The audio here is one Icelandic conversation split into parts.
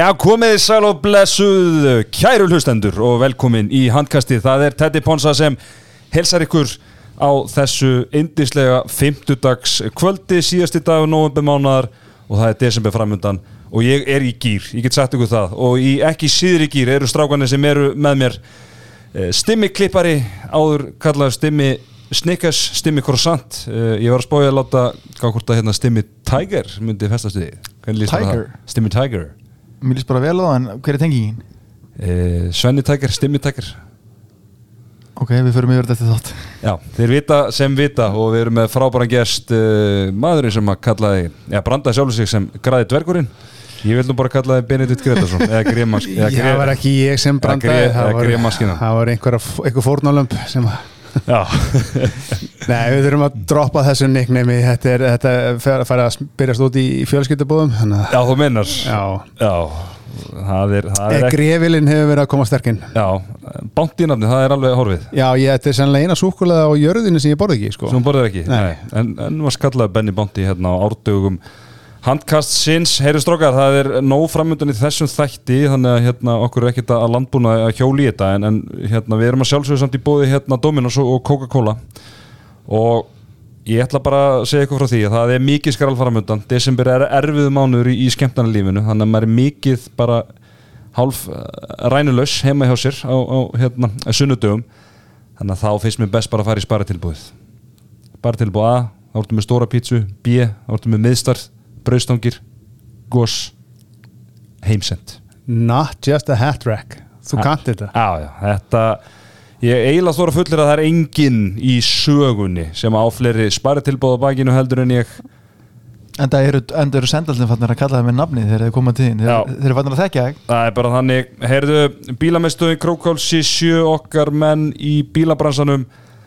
Já, komið sæl og blessuð kæru hlustendur og velkomin í handkasti það er Teddy Ponsa sem helsar ykkur á þessu indislega fymtudags kvöldi síðasti dag november mánar og það er desember framöndan og ég er í gýr, ég get sagt ykkur það. Og í ekki síðri gýr eru strákanir sem eru með mér eh, Stimmi klippari, áður kallaður Stimmi Snickers, Stimmi Croissant. Uh, ég var að spója að láta hvort að hérna Stimmi Tiger myndi festast það? Tiger? Stimmi Tiger. Mér líst bara vel á það, en hver er tengingin? uh, Svenni Tiger, Stimmi Tiger. Ok, við förum yfir þetta þátt. Já, þeir vita sem vita og við erum með frábæran gest uh, maðurinn sem að kallaði, já, brandaði sjálfur sig sem græði dvergurinn. Ég vil nú bara kallaði Benedikt Gretarsson eða Grémask eða Það var ekki ég sem brandaði það eða var, það einhver, einhver fórnálömp sem að Nei, við þurfum að droppa þessu nickname þetta er, þetta fer að fara að byrjast út í að já, þú minnar Já, Já, það er, það er e, ekki grefilinn hefur verið að koma sterkinn Já, bántínafni, það er alveg horfið. Já, ég, þetta er sannlega eina súkulega á jörðinu sem ég borði ekki sko. sem hún borðir ekki? Nei. En, en var skallaði Benny Bounty hérna á árdögum handkast sinns, heyri strókar það er nóg framöndan í þessum þætti þannig að hérna, okkur er ekkert að landbúna að hjóli í þetta en, en hérna, við erum að sjálfsögðu samt í bóði hérna Dominos og Coca-Cola. Og ég ætla bara að segja ykkur frá því að það er mikið skrál framöndan desember er erfið mánuður í, í skemmtarnalífinu þannig að maður er mikið bara hálf uh, rænulaus heima hjá sér á, á hérna, sunnudögum. Þannig að þá finnst mér best bara að fara í sparatilbúið sparatilbúið A, þá ertu með stóra pítsu. B, þá ertu með miðstarð braustangir, gos heimsend. Not just a hat rack. Þú kannt þetta. Já, já, þetta ég eiginlega þóra fullir að það er enginn í sögunni sem á fleiri sparatilbúið á bakinu heldur en ég. En það eru, eru sendaldin fannir að kalla það með nafni þegar þeir koma til þín. Já. Þeir, þeir eru fannir að þekka þig. Það er bara þannig, heyrðu, bílamestöði Krókálsi sjö okkar menn í bílabransanum.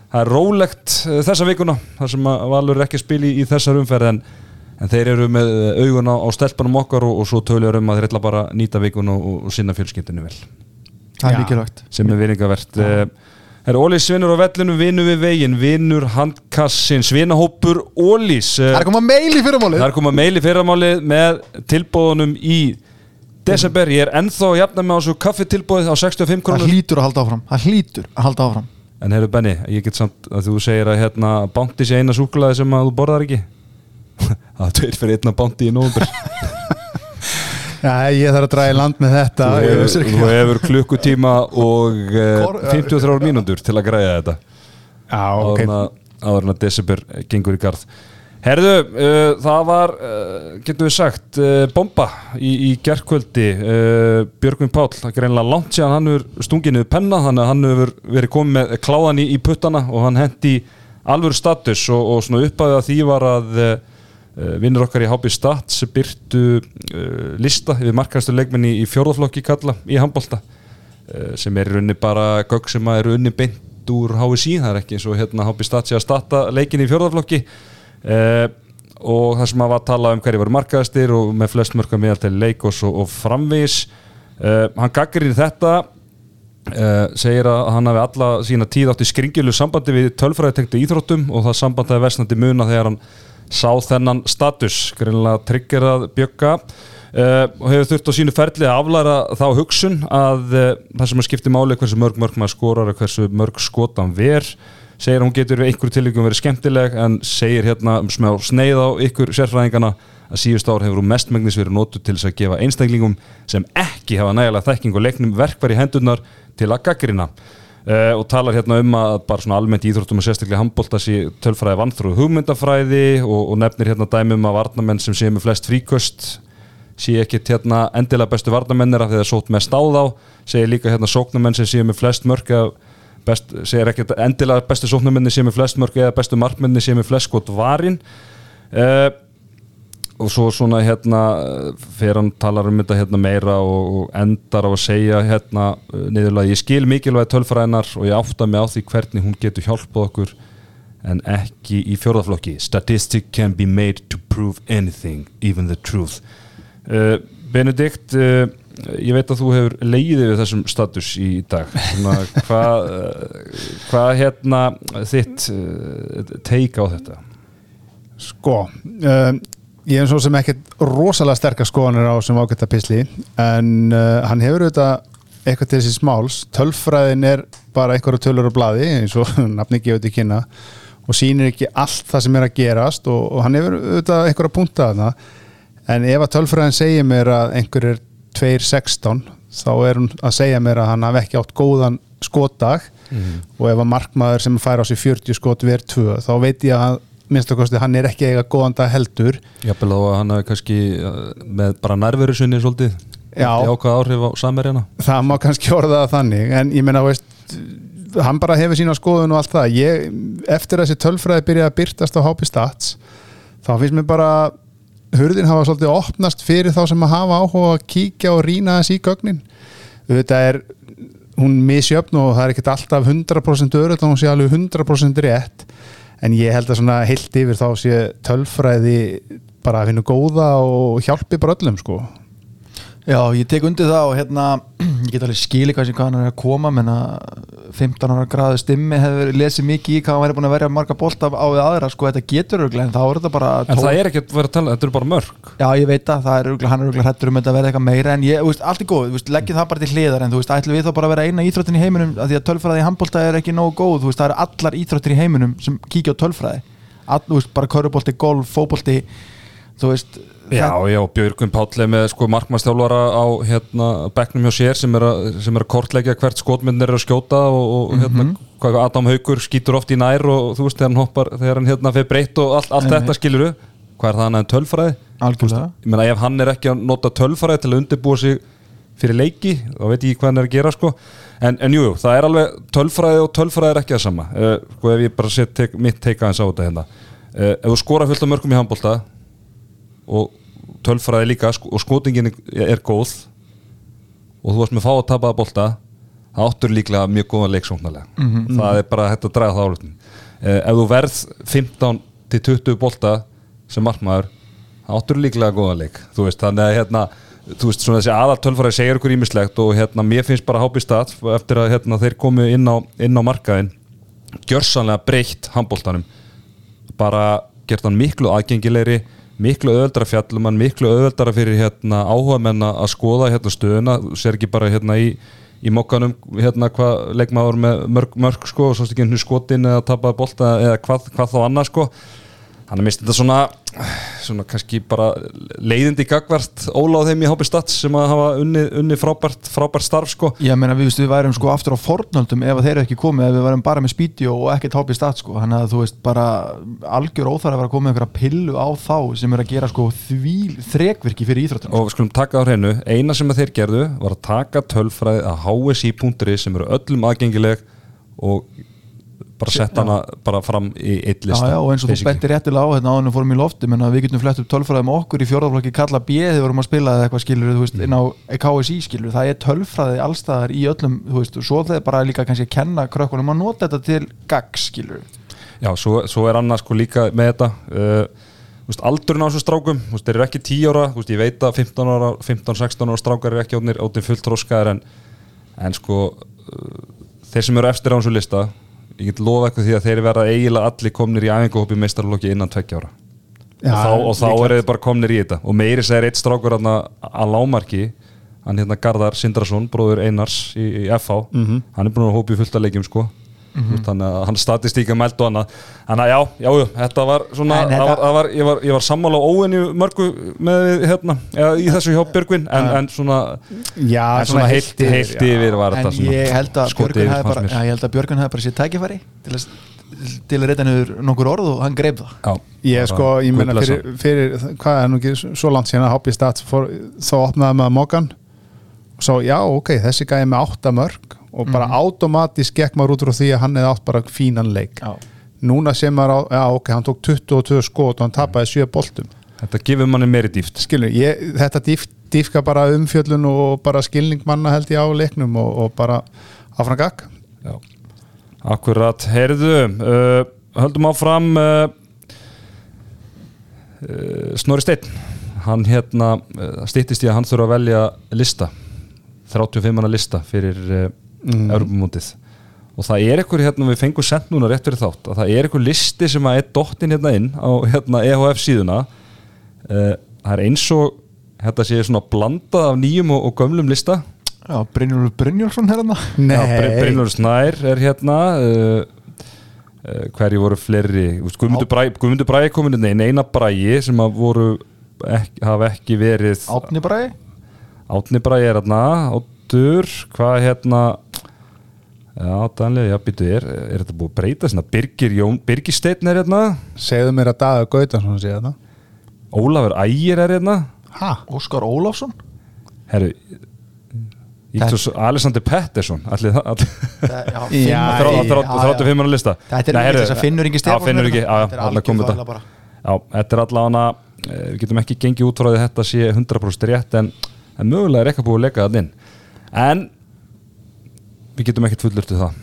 Það er rólegt eh, þessa vikuna, þar sem að Valur er ekki að spila í, í þessar umferð en, en þeir eru með auguna á stelpunum okkar og, og svo tölur um að þeir ætla bara að nýta vikuna og, og sinna fjölskyldinu vel. Það er mikilvægt. Sem er vinningavert Það er Ólís vinnur á vellinu, vinnur við veginn, vinnur handkassins, vinnahópur Ólís Það er að koma meil í fyrirmálið Það er komað meil í fyrramálið með tilbúðunum í desember. Ég er ennþá að jafna með á þessu kaffitilbúðið á 65 Það krónur. hlýtur að halda áfram. Það hlýtur að halda áfram. En heyrðu Benni, ég get samt að þú segir að hérna bánti sé eina súkulaði sem að þú borðar ekki. Það er tveir fyrir einna bánti í nóvumber. Já, ég þarf að draga í land með þetta Þú hefur, þú hefur klukkutíma og uh, Kor- 53 mínútur til að græða þetta. Já, ok en að- áður en að desember gengur í garð Herðu, uh, það var uh, getur við sagt, uh, bomba í, í gerkvöldi uh, Björgvin Páll, það er greinlega langt síðan hann hefur stunginuð penna, þannig að hann hefur verið komið með kláðan í, í puttana og hann hendi alvöru status og, og svona uppæðið að því var að vinnur okkar í HB Stats byrtu uh, lista yfir markaðastu leikmenni í fjórðaflokki kalla í handbolta. Uh, sem er í rauninni bara gögg sem að er unni beint úr HSI, það er ekki eins og hérna HB Stats sé að starta leikin í fjórðaflokki og það sem að var að tala um hverju voru markaðastir og með flest mörgum meðal leikos og, og framvís uh, hann gaggrir þetta uh, segir að hann hafi alla sína tíð átt í skringilu sambandi við tölfræðitengtu íþróttum og það sambandið vestnandi muna þegar hann sá þennan status greinlega triggerað bjögga. Uh, og hefur þurft á sínu ferli að aflæra þá hugsun að uh, það sem að skipti máli hversu mörg mörg maður skorar og hversu mörg skotan ver. Segir að hún getur við einhverju tilvíkum verið skemmtileg en segir hérna um smá sneið á ykkur sérfræðingana að síðust ár hefur hún mestmengnis verið notu til þess að gefa einstaklingum sem ekki hafa nægilega þekking og leiknum verkvar í hendurnar til að gaggrina uh, og talar hérna um að bara svona almennt íþróttum og sérstaklega handbólta sé tölfræði vannþrú hugmyndafræði og, og nefnir hérna dæmi um að varnamenn sem sé með flest fríköst sé ekki hérna endilega bestu varnamennir af því það sótt mest á þá. Segir líka hérna sóknamenn sem sé með flest mörg eða best, segir ekki endilega bestu sóknamenni sé með flest mörg eða bestu markmenni sé með flest skot varin. Uh, og svo svona hérna fyrir hann talar um þetta hérna meira og, og endar á að segja hérna uh, niðurlega ég skil mikilvæg tölfræðinar og ég átta mig á því hvernig hún getur hjálpað okkur en ekki í fjórðaflokki Statistic can be made to prove anything, even the truth. Uh, Benedikt uh, ég veit að þú hefur leiðið við þessum status í dag. Hvað uh, hvað hérna þitt uh, take á þetta? Sko, um, ég er svo sem ekkert rosalega sterkar skoðanir á sem ágætta pisli en uh, hann hefur auðvitað eitthvað til þessi smáls tölfræðin er bara einhverju tölur á blaði eins og nafni gefur til kynna og sýnir ekki allt það sem er að gerast og, og hann hefur auðvitað einhverju að punta þarna. En ef að tölfræðin segir mér að einhver er 2.16 þá er hún að segja mér að hann hafi ekki átt góðan skotdag. Og ef að markmaður sem fær á sig 40 skot verð 2 þá veit ég að minnst að kosti hann er ekki eiga góðan dag heldur. Jafnvel þá að hann hafi kannski uh, með bara nærveru sinni svolítið ákvað áhrif á samverjana það má kannski orða það þannig en ég meina, veist hann bara hefur sína skoðun og allt það. Ég, eftir að þessi tölfræði byrjaði að byrtast á HP Stats þá finnst mér bara hurðin hafa svolítið opnast fyrir þá sem að hafa áhuga að kíkja og rýna þessi í gögnin. Þetta er hún misjöfn og það er ekkert alltaf 100% örull og hún sé alveg 100% rétt en ég held að svona heilt yfir þá sé tölfræði bara að finna góða og hjálpi bara öllum sko Já, ég tek undir það og hérna ég get alveg skilið hvað sem hvað hann er að koma menna 15 ára gráðu stimmi hefur lesið mikið í hvað hann væri búin að verja marga bolta á við aðra, sko, þetta getur örglega en þá er þetta bara En það er ekki að vera að tala, þetta eru bara mörg Já, ég veit að það er örglega, hann er örglega hættur um þetta að verða eitthvað meira en ég, veist, allt er góð, veist, leggjum það bara til hliðar en þú veist, ætlum við þá bara að vera eina íþróttin í heiminum að því að tölfræði í handbolta er All, veist, bara körubolti, golf, fóbolti þú veist Já, já, Björgun Páll er með sko markmannstjálfara á hérna bekknum hjá sér sem er að, sem er að kortleggja hvert skotmyndin er að skjóta og, og hérna hvað Adam Haugur skýtur oft í nær og þú veist þegar hann hoppar, þegar hann hérna fyrir breytt og allt, allt þetta skiluru hvað er það annað en tölfræði? algjörlega. Ég meina ef hann er ekki að nota tölfræði til að undirbúa sig fyrir leiki þá veit ég hvað hann er að gera sko. En, en jú, það er alveg tölfræði og tölfræði er ekki það sama. Uh, sko ef ég bara set tek, mitt teika hans á þetta hérna. Uh, ef þú skora fullt af mörgum í handbólta og tölfræði líka sko, og skotingin er góð og þú varst með fá að tapa að bolta það áttur líklega mjög góðan leik sóknarlega það er bara hægt að draga það álutin uh, ef þú verð 15 til 20 bolta sem markmaður það áttur líklega góðan leik veist, þannig að hérna þú veist, svona þessi aðal tölfræði segir ykkur ímislegt og hérna, mér finnst bara hápi stað eftir að hérna, þeir komu inn á, inn á markaðin gjörsanlega breytt handbóltanum bara gert hann miklu aðgengilegri miklu öðvöldara fjallum miklu öðvöldara fyrir hérna, áhuga menna að skoða hérna stöðuna, sér ekki bara hérna í, í mokkanum hérna hvað leikmaður með mörg, mörg sko og svo stikinn skotin eða tapaði bolta eða hvað, hvað þá annað sko. Hann er mist þetta svona svona kannski bara leiðindi gagvart óláð þeim í hópi stats sem að hafa unni, unni frábært, frábært starf sko. Ég meina við, við værum sko aftur á fornöldum ef þeir eru ekki komið, ef við værum bara með spídjó og ekkert hópið stat sko, þannig að þú veist bara algjör óþar að vera með einhverja pillu á þá sem er að gera sko því þrekvirki fyrir íþróttum. Og skulum taka á hreinu, eina sem að þeir gerðu var að taka tölfræði að hsi.ri sem eru öllum aðgengileg og bara setja hana bara fram í eitt Já, lista já, og eins og þú bentir réttilega á hérna áðunum fórum í lofti, menna við getum flett upp tölfræði með okkur í fjórðaflokki kalla B þegar við vorum að spila eða eitthvað skilur, þú veist, inn á KSI skilur, það er tölfræði allstaðar í öllum, þú veist, og svo þeir bara líka kannski að kenna krökkunum að nota þetta til gags skilur. Já, svo, svo er annað sko líka með þetta uh, veist, aldurinn á þessu strákum veist, þeir eru ekki 10 ára, veist, ég veit að 15 ára 15-16 ára strákar eru ekki átnir, átnir fullt þróskaðar en, en sko uh, þeir sem eru efstir á þessu lista ég get lofa eitthvað því að þeir verða eiginlega allir komnir í æfinguhópi meistarlokki innan tveggja ára. Já, og þá, og þá eru þið bara komnir í þetta. Og meiri segir eitt strákur þarna að lámarki hann hérna Garðar Sindrason, bróður Einars í, í FH, Mhm. hann er búin að hópa í fullt að leikjum sko mm þannig að hann statistíka mælt og annað þannig að já, já, já, þetta var svona þetta- var, var, ég, var, ég var sammála óenju mörgu með við, hérna, eða í þessu hjá Björgvin en, en svona, Já, en svona heilt, heilt já. yfir var En þetta svona ég held að yfir, hefði bara, mér. já, ég held að Björgun hefði bara sér tækifæri til að, til að reyta niður nokkur orð og hann greip það. Já, Ég bara sko, ég guðblessa. fyrir, fyrir, hvað er nú ekki svo langt síðan að hoppa í stats þá opnaði maður mókan og svo, já, ok, þessi gæði með átta mörg og bara Mhm. automatist gekk maður út frá því að hann hefði átt bara fínan leik. Já. núna sem maður á, já, ok, hann tók 22 skot og hann tapaði 7 boltum. Þetta gefur manni meiri dýft skilur, ég, þetta dýf, dýfka bara umfjöllun og bara skilning manna held ég á leiknum og, og bara Já, akkurat, heyrðu uh, höldum áfram uh, uh, Snorri Steinn. Hann hérna uh, stýttist í að hann þurfa að velja lista 35 manna lista fyrir uh, Mm. Europamótið og það er eitthvað hérna, við fengum sent núna rétt fyrir þátt að það er eitthvað listi sem að er dottin hérna inn á hérna EHF síðuna. Uh, það er eins og þetta sé svona blandað af nýjum og, og gömlum lista. Já, Brynjólfur Brynjólfsson hérna Já, Br- Brynjólfur Snær er hérna uh, uh, hverju voru fleiri? Guðmundur Bræ, Guðmundur Bræ komin inn eina Bræi sem að voru ekki, hafa ekki verið Átni Bræði Átni Bræi er hérna Áttur, hvað hérna Já, Danlega, já, býtu er er þetta búið að breyta svona? Birgir Jón, Birgir Steinn er hérna. Segðu mér að Daða Gautansson sé þetta Ólafur Ægir er hérna. Ha? Óskar Ólafsson? Herru Íktus Alexander Pettersson Allir það allir- Já, Já, Þrá- já, þrá- 35 manna lista. Þetta er ekki þess að finnur ekki já, Þetta er alveg algjör komið þvæla þetta bara. Já, þetta er allavega við getum ekki gengið út frá því að þetta sé 100% rétt en, en mögulega er eitthvað búið að leika það inn. En við getum ekkert fullurtu það.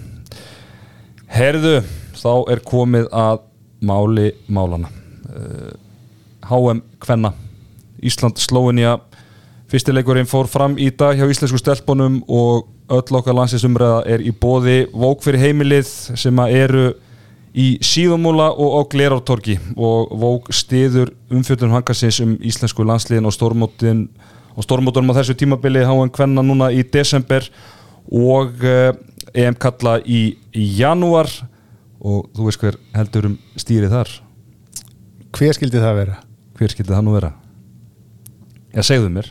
Herðu, þá er komið að máli málana uh, HM Kvenna. Ísland Slóinja Fyrstileikurinn fór fram í dag hjá íslensku stelpunum og öll okkar landsinsumræða er í bóði Vók fyrir heimilið sem eru í síðumúla og á Glerártorgi. Og Vók stiður umfjöldun hangasins um íslensku landsliðin og stórmótunum á þessu tímabili. HM Kvenna núna í desember. og uh, EM kalla í, janúar. Og þú veist hver heldur um stýrið þar? Hver skildi það vera? hver skildi það nú vera? Já, segðu mér.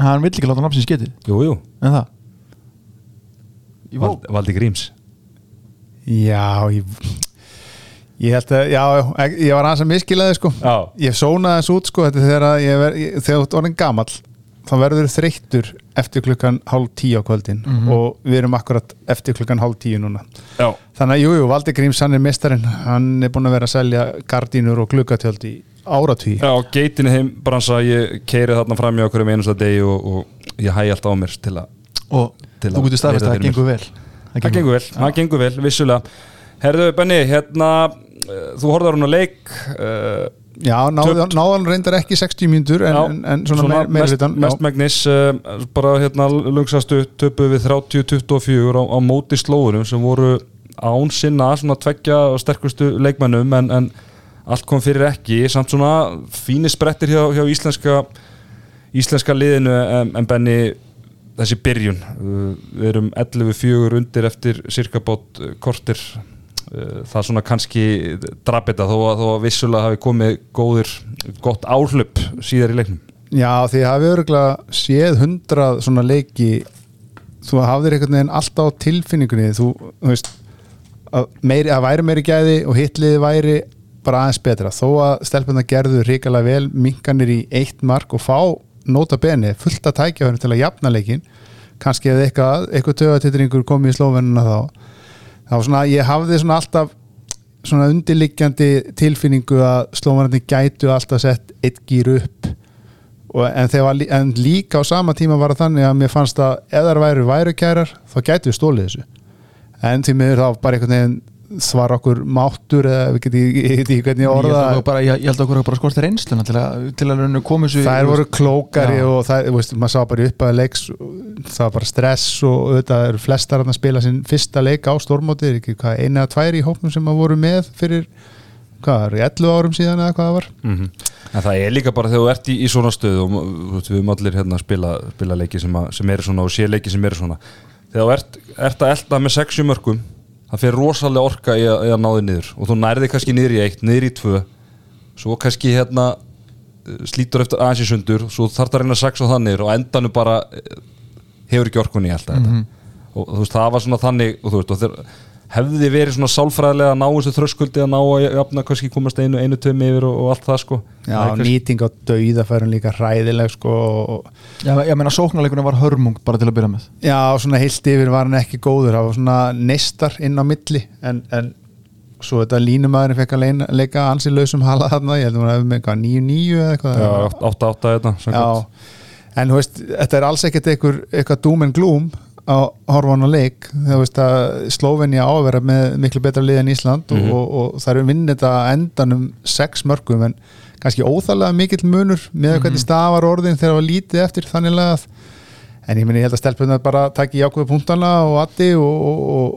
Hann vill ekki láta nafnsins getið. Jú, jú, En það? Í Val, vók Valdi Gríms. Já, ég ég held að, já, ég- ég var aðeins að miskilaði sko. Já. ég sónaði þess út sko þegar þú ert orðin gamall þá verður þreyttur eftir klukkan hálf tíu á kvöldin og við erum akkurat eftir klukkan hálf tíu núna. Já, þannig að jú, jú, Valdi Gríms hann er mistarinn hann er búin að vera að selja gardínur og gluggatjöld í áratví Já geitinni heim bransa ég keiri þarna fram í okkur um einasta degi og, og ég hæ alltaf á mér til að Og Til þú að getur virða að það gengur vel. Það gengur vel, það gengur vel, vissulega. Herðu, Benni, hérna uh, þú horfðar hún að leik uh, já, náðan, náðan reyndar ekki 60 mínútur en, en, en svona, svona meira mest, hlutan mest megnis uh, bara hérna lungsastu töpu við 30-24 á, á móti slóðunum sem voru án sinna svona tveggja og sterkustu leikmennum en, en allt kom fyrir ekki. Samt svona fínir sprettir hjá, hjá íslenska íslenska liðinu en, en Benni þessi byrjun uh, við erum 11-4 undir eftir cirka bát uh, kortir uh, það svona kannski draf þetta þó að, þó að vissulega hafi komið góður, gott áhlaup síðar í leiknum. Já, því hafið örgulega séð hundrað svona leiki þú hafðir einhvern veginn alltaf á tilfinningunni þú, þú veist að, meiri, að væri meiri gæði og hitliði væri bara aðeins betra. Þó að stelpunna gerðu ríkalega vel minkanir í eitt mark og fá nota beni fullt að tækja hvernig til að jafna leikin kannski ef eitthvað, eitthvað tögatitringur komið í slóvenuna þá þá svona, ég hafði svona alltaf svona undirliggjandi tilfinningu að slóvenarnir gætu alltaf sett eitt gýr upp. Og, en, var en líka á sama tíma var það þannig að mér fannst að ef þær væru værukærar þá gætu við stólið þessu. En því miður þá bara einhvern veginn svar okkur máttur eða við getum hvernig ég Ég orða held það. að bara, ég, ég held að okkur bara skorti reynsluna til að, til að komu þessu þær voru klókari Já. og það, þú veist, maður sá bara upp að leiks það var bara stress og auðvitað eru flestar að spila sinn fyrsta leik á stórmóti er ekki hvað, eina eða tvær í hópnum sem að voru með fyrir, hvað, er 11 árum síðan eða hvað það var mm En það er líka bara þegar þú ert í, í svona stöðu og við erum allir hérna að spila, spila leiki sem, að, sem eru svona og sé leiki sem eru svona þegar þú ert, ert að elda með 60 mörgum það fyrir rosalega orka í að, í að ná þig niður. Og þú nærði kannski niður í eitt, niður í tvö. Svo kannski hérna slítur eftir aðeins í sundur. Svo þarf það að reyna saxa það niður. Og endanum bara eh, hefur ekki orkunni í alltaf þetta. Og þú veist, það var svona þannig og þú veist, og þeir, hefði verið svona sálfræðilega að ná þessu þröskuldi að ná að jafna kannski komast einu, einu tömi yfir og, og allt það sko. Já, Það kannski- nýting á dauðafærum líka hræðileg sko og Já, ég meina sóknarleikunum var hörmung bara til að byrja með. Já, svona heilt yfir var hann ekki góður það var svona neistar inn á milli en, en svo þetta línumæðurinn fekk að leina, leika ansi lausum hala þarna, ég heldur að við með eitthvað 9-9 eða eitthvað. Já, 8-8 þetta samkvæmt. Já, en þú veist, þetta er alls ekkert eitthvað, eitthvað doom and gloom á horfan og leik þú veist að Slóvenja á að vera með miklu betra lið en Ísland Mhm. og, og, og það eru vinnið þetta endanum sex mörgum en kannski óþarlega mikill munur með hvernig stafar orðin þegar það var lítið eftir þannig að en ég meni ég held að stelpunar bara taki jákvæðu punktana og addi og,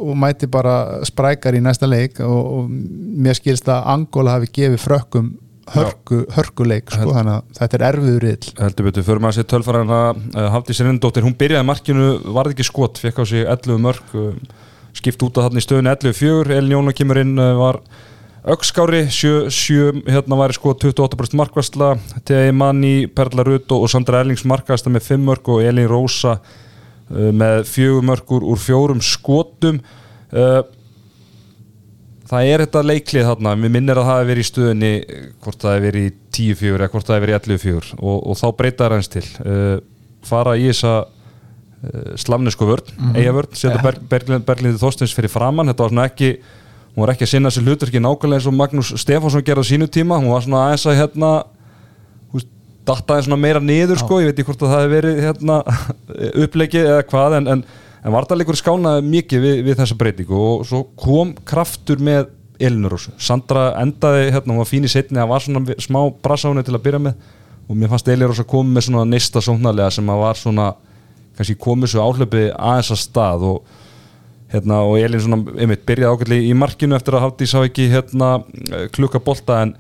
og, mæti bara sprækar í næsta leik og mér skilst að Angola hafi gefið frökkum hörku, hörkuleik sko, þannig að þetta er erfiður rill heldur betur, maður að sé tölfræðina uh, Hafdís Rindóttir, hún byrjaði markinu varði ekki skot, fekk á sig 11 mörg uh, skipt út af þarna í stöðinu 11-4 Elin Jóna kemur inn, uh, var aukskári, 7 hérna væri sko 28% markværsla. T.A. Manni, Perla Rutt og Sandra Erlings markværsla með 5 mörg og Elin Rósa með 4 mörg úr, fjórum skotum það er þetta leiklið þarna, mér minnir að það hefur verið í stöðunni hvort það hefur verið í 10-4 eða hvort það hefur verið í 11-4 og, og þá breyta það eins til. Uh, fara í þessa uh, slamnesku vörn, mm -hmm. eigavörn setja Ber Berglind, Berglindi Þorstins fyrir framann þetta var svona ekki, hún var ekki að sinna sér hlutverki nákvæmlega eins og Magnús Stefánsson gerði á sínu tíma, hún var svona aðeins að hérna dattaði svona meira niður sko, ég veit ekki hvort að það hefur verið hérna, upplegið eða hvað en, en en Vardalegur skánaði mikið við, við þessa breytingu og svo kom kraftur með Elinurós Sandra endaði, hérna, hún var fín í setni það var svona smá brasáni til að byrja með. Og mér fannst Elinurós að koma með svona neista sóknarlega sem að var svona kannski komið svo áhlöpi aðeins að stað og, hérna, og Elin svona, einmitt, byrjaði ákveðli í markinu eftir að Hafdís á ekki hérna, klukka bolta en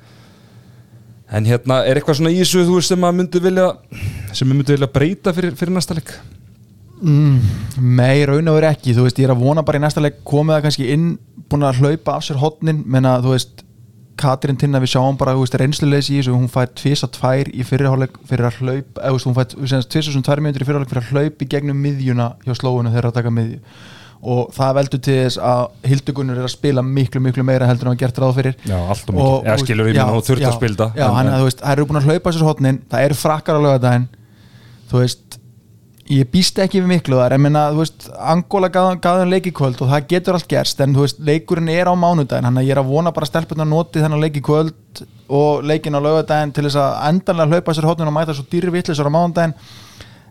en hérna, er eitthvað svona í þessu þú veist sem að myndi vilja sem myndi vilja breyta fyrir, fyrir næsta leik Nei, raun og verið ekki. Þú veist, ég er að vona bara í næsta leik komið það kannski inn, búin að hlaupa af sér hotnin menna, þú veist, Katrin Tinna við sjáum bara, þú veist, reynslulegis í þessu. Hún fær tvís að tvær í fyrirháleik fyrir að hlaup, eða þú veist, hún fær tvís að tvær mjöndur í fyrirháleik fyrir að hlaup í gegnum miðjuna hjá slóinu þegar að taka miðju. Og það veldur til þess að Hildugunur er að spila miklu, miklu meira heldur en að gert ráð fyrir. Já, allt og mikið, eða skilur minn og þurft að spilda Já, hann er þú veist, það eru búin að hlaupa sér hotnin, það eru frakkar á lögadaginn þú veist ég býst ekki við miklu þar, ég menna, þú veist Angola gaðan leikikvöld og það getur allt gerst en þú veist, leikurinn er á mánudagin hann að ég er að vona bara stelpuna að noti þennan leikikvöld og leikin á lögadagin til þess að endanlega hlaupa sér hóttin og mæta svo dýrvittlisar á mánudagin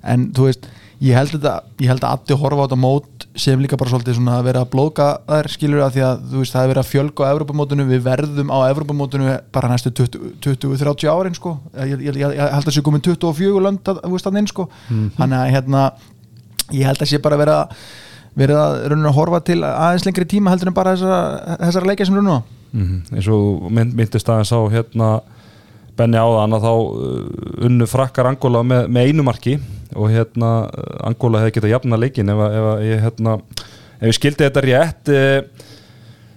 en þú veist, ég held þetta ég held að allir horfa á þetta mót sem líka bara svolítið svona að vera að blóka þær skilur að því að þú veist, það er verið að fjölga á Evropamótinu, við verðum á Evropamótinu bara næstu 20-30 árin sko, ég, ég, ég held að sé komin 24 lönd að, veist, að inn sko. Mm -hmm. þannig að hérna, ég held að sé bara vera verið að rauninu að horfa til aðeins lengri tíma heldur en bara þessara, þessara leikja sem rauninu á mm -hmm. eins og mynd, myndist aðeins á hérna Benni áðan að þá uh, unnu frakkar Angola með, með einu marki og hérna Angola hefði getað jafna leikin ef, ef, ef, hérna, ef ég skildi þetta rétt e,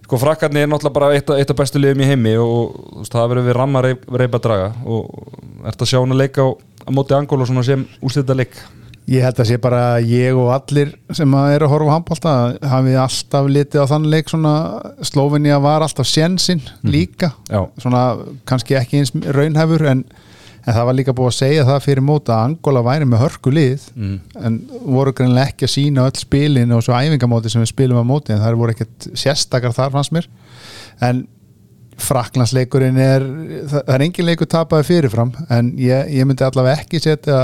sko frakkarni er náttúrulega bara eitt, eitt af bestu liðum í heimi og veist, það verður við ramma reip, reypa draga og ert að sjá hún að leika á, á móti Angola sem úslita leik Ég held að sé bara ég og allir sem er að horfa á handbólta hafið alltaf litið á þann leik svona Slóvinni var alltaf sénsinn mm. líka, Já. svona kannski ekki eins raunhefur en en það var líka búið að segja það fyrir móta að Angola væri með hörku lið mm. en voru greinlega ekki að sína öll spilin og svo æfingamóti sem við spilum á móti en það voru ekkert sérstakar þar fannst mér en Fraklandsleikurinn er það er engin leikur tapaði fyrirfram en ég, ég myndi allavega ekki setja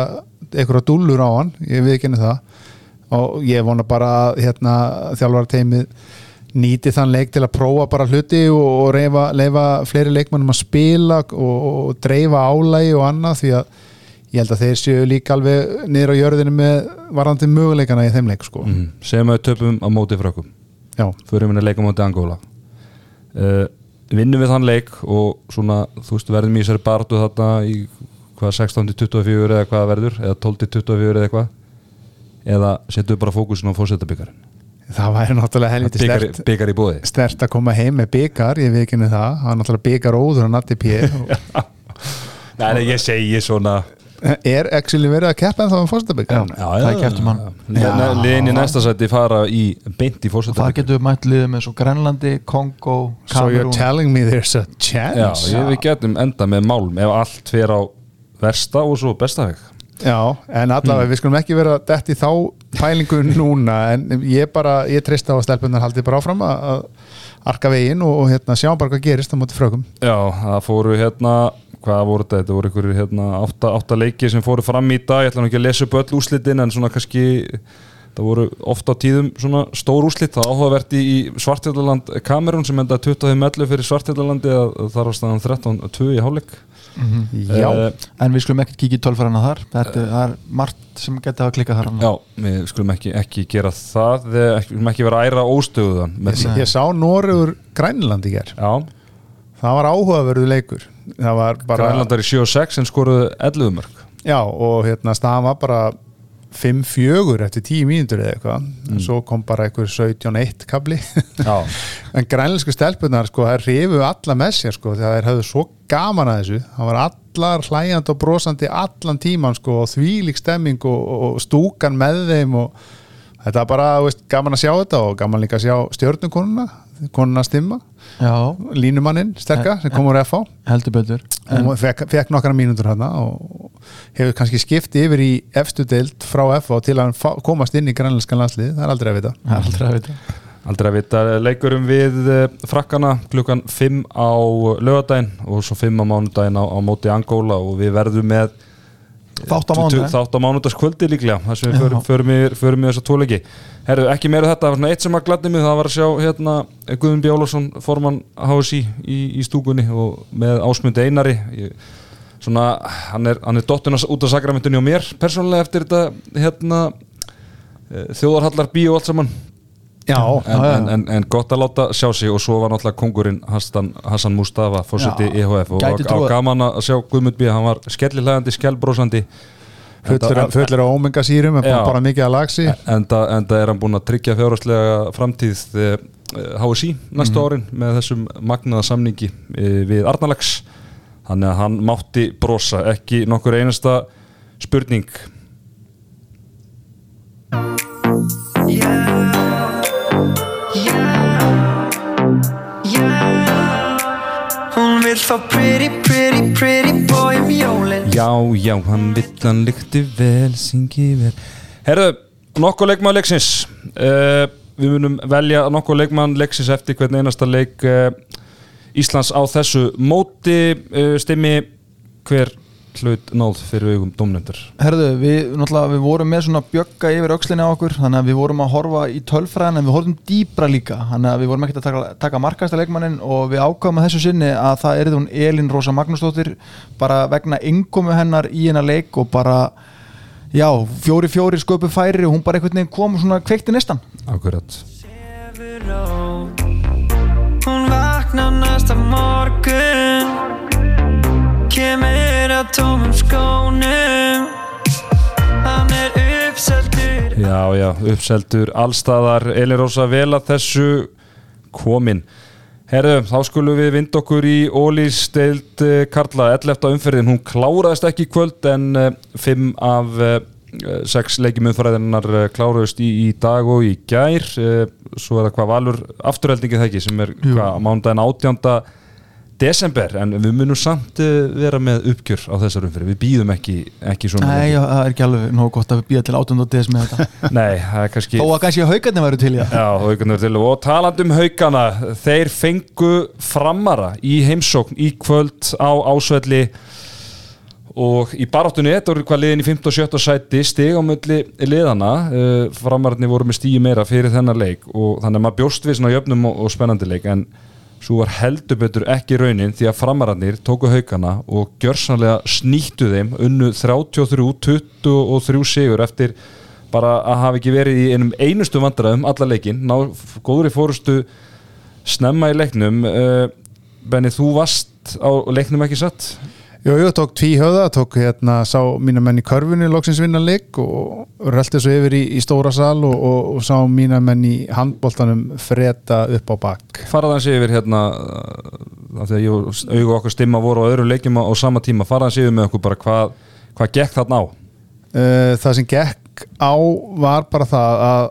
einhverja dúllur á hann, ég við ekki henni það og ég vona bara hérna, þjálfara teimið nýti þann leik til að prófa bara hluti og, reyfa, leifa fleiri leikmannum að spila og, og dreifa álægi og annað því að ég held að þeir séu líka alveg niður á jörðinu með varandi möguleikana í þeim leik sko. mm. Segjum að við töpum á móti frökkum. Fyrir minna leika móti Angóla uh, vinnum við þann leik og svona þú veist verðum í sér bartu þarna í hvað 16-24 eða hvað verður eða 12-24 eða eitthvað? Eða setjum við bara fókusin á fórsetabíkarinn Það væri náttúrulega helviti stert að koma heim með byggar, ég ekki það. Það er náttúrulega byggar óður á natti pí Nei, ég segi svona Er actually verið að keppa en þá um fórstabyggar? Já, það er kepptum hann Liðin í næsta sæti fara í beint í fórstabyggar Það getur við mætt liðið með svo Grænlandi, Kongo, Kamerún So you're telling me there's a chance? Já, við getum enda með málum ef allt fyrir á versta og svo bestafeg Já, en allavega mm. við skulum ekki vera dætt í þá pælingu núna en ég bara, ég trist á að stelpunar haldi bara áfram að arka veginn og, og hérna, sjá bara hvað gerist á móti frökum. Já, það fóru hérna, hvað voru þetta, þetta voru einhverju hérna, átta, átta leiki sem fóru fram í dag, ég ætla nú ekki að lesa upp öll úslitin en svona kannski það voru ofta á tíðum svona stór úslit það áhugavert í, í Svartjallaland Kamerún sem enda 20 mellu fyrir Svartjallalandi að þar var staðan 13-2 í hálfleik. Já, Eh, En við skulum ekkert kíkja í tölfærana þar. Þetta það er margt sem geti að klika þar. Já, við skulum ekki, ekki gera það við ekki- við skulum ekki vera æra óstöðuðan ég, ég sá Noregur Grænland í ger Já, Það var áhugaverðu leikur. Það var bara Grænlandar í 7-6 en skoruðu 11 mörg Já, og hérna staðan var bara 5-4 eftir 10 mínútur eða eitthvað. Mm. svo kom bara einhver 17-1 kabli en grænlensku stelpunar sko, það rifu alla með sér sko, þegar þeir höfðu svo gaman að þessu. Það var allar hlæjandi og brosandi allan tíman sko, og þvílík stemming og, og stúkan með þeim og þetta var bara veist, gaman að sjá þetta og gaman líka að sjá stjörnukonuna konuna stimma, Já, línumanninn sterka sem kom úr FH heldur betur. Fekk, fekk nokkra mínútur hana og hefur kannski skipt yfir í efstu deild frá FH til að fá, komast inn í grænlenskan landslið, það er aldrei að vita. Það er aldrei að vita. Aldrei að vita. Leikurum við eh, frakkana klukkan 5 á lögadaginn og svo 5 á mánudaginn á, á móti Angóla og við verðum með Þátt á mánudaginn. Þátt á mánudagskvöldi líklega þar sem við förum, förum, í, förum í þessa tóleiki Herru, ekki meira þetta, það var svona eitt sem að gladdi mig. Það var að sjá hérna Guðun Bjálfarsson formann HSI í, í stúkunni og með ásmundi einari. Ég, svona, hann er, er dottun út af sakramentinu og mér persónulega eftir þetta hérna eh, þjóðarhallar bíó og allt saman Já, en, já, já. en, en, en gott að láta sjá sig og svo var náttúrulega kongurinn Hassan, Hassan Mustafa fórseti Já, EHF og á gaman að sjá Guðmund B. hann var skellilhægandi, skellbrósandi fullur á omega sírum en bara mikið að lagsi enda, enda er hann búinn að tryggja fjárháslega framtíð eh, HSI næsta Mhm. árin með þessum magnaða samningi eh, við Arnalags þannig að hann mátti brosa. Ekki nokkur einasta spurning. Hún vill fá pretty, pretty, um Já, já, hann vill hann lykti vel, syngi vel. Herðu, nokkuð leikmann leiksins. Uh, Við munum velja nokkuð leikmann leiksins eftir hvern einasta leik uh, Íslands á þessu móti. Uh, Stimmi, hver hlut náð fyrir augum domnendur Herðu, við, við vorum með svona bjögga yfir aukslinni á okkur þannig að við vorum að horfa í tölfræðin en við horfum dýbra líka þannig að við vorum ekkert að taka, taka markasta leikmannin og við ákvæmum að þessu sinni að það er hún Elin Rósa Magnúsdóttir bara vegna innkomu hennar í hennar leik og bara já, fjóri fjóri sköpu færi og hún bara einhvern veginn kom og svona kveikti nestan Akkurat Vaknar næsta morgun. Kemur að tómum skónum. Hann er uppseldur. Já, já, uppseldur allstaðar. Elin Rósa vel að þessu komin. Herðu, þá skulum við vind okkur í Ólís deild eh, Karla. 11. umferðin, hún kláraðist ekki kvöld en 5 af 6 leikjum umferðinnar eh, kláraðist í, í dag og í gær. Eh, svo er það hvað valur afturheldingið það ekki sem er Jú. hvað, mánudaginn 18. desember en við munum samt eh, vera með uppgjör á þessar umferði, við býðum ekki, ekki svona Nei, já, það er ekki alveg nógu gott að við býja til 18. des með þetta Nei, það er kannski þó að kannski haugarnir væru til það Já, haugarnir til og talandi um haugana þeir fengu framara í heimsókn í kvöld á ásvelli og í baráttunni þetta voru hvað liðin í 15 og 17 sæti mulli liðana uh, framararnir voru með stíu meira fyrir þennan leik og þannig að maður bjóst við svona jöfnum og, og spennandi leik en svo var heldur betur ekki raunin því að framararnir tóku haugana og gjörsanlega snýttu þeim unnu 33, 23 sigur eftir bara að hafa ekki verið í einum einustu vandræðum alla leikin, ná góður í fórustu snemma í leiknum uh, Benni, þú varst á leiknum ekki satt? Jú, jú, tók tví höfða, tók hérna sá mína menn í körfunni loksins vinna leik og rölti svo yfir í, í stóra sal og, og, og sá mína menn í handboltanum freda upp á bak Faraðans yfir hérna af því að ég og augu okkar stimma voru á öðru leikjum á, sama tíma, faraðans yfir með okkur bara hvað hva gekk þarna á? uh, Það sem gekk á var bara það að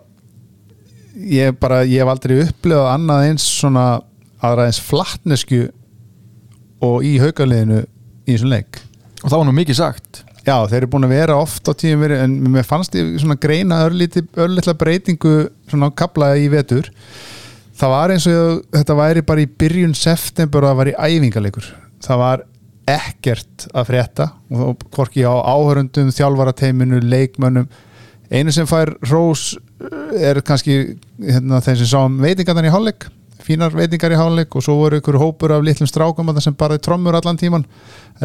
ég bara, ég hef aldrei upplifað annað eins svona aðra eins flattnesku og í haugaliðinu í þessum leik. Og það var nú mikið sagt. Já, þeir eru búin að vera oft á tíum verið en mér fannst ég svona greina örlítið breytingu svona á kapla í vetur. Það var eins og þetta væri bara í byrjun september og það var í æfingarleikur það var ekkert að frétta og þá hvorki á áhörundum þjálfarateiminu, leikmönnum. Einu sem fær rós er kannski hérna, þeim sem sáum veitingarnar í hálfleik fínar veitingar í hálfleik og svo voru ykkur hópur af litlum strákum þarna sem bara trommur allan tíman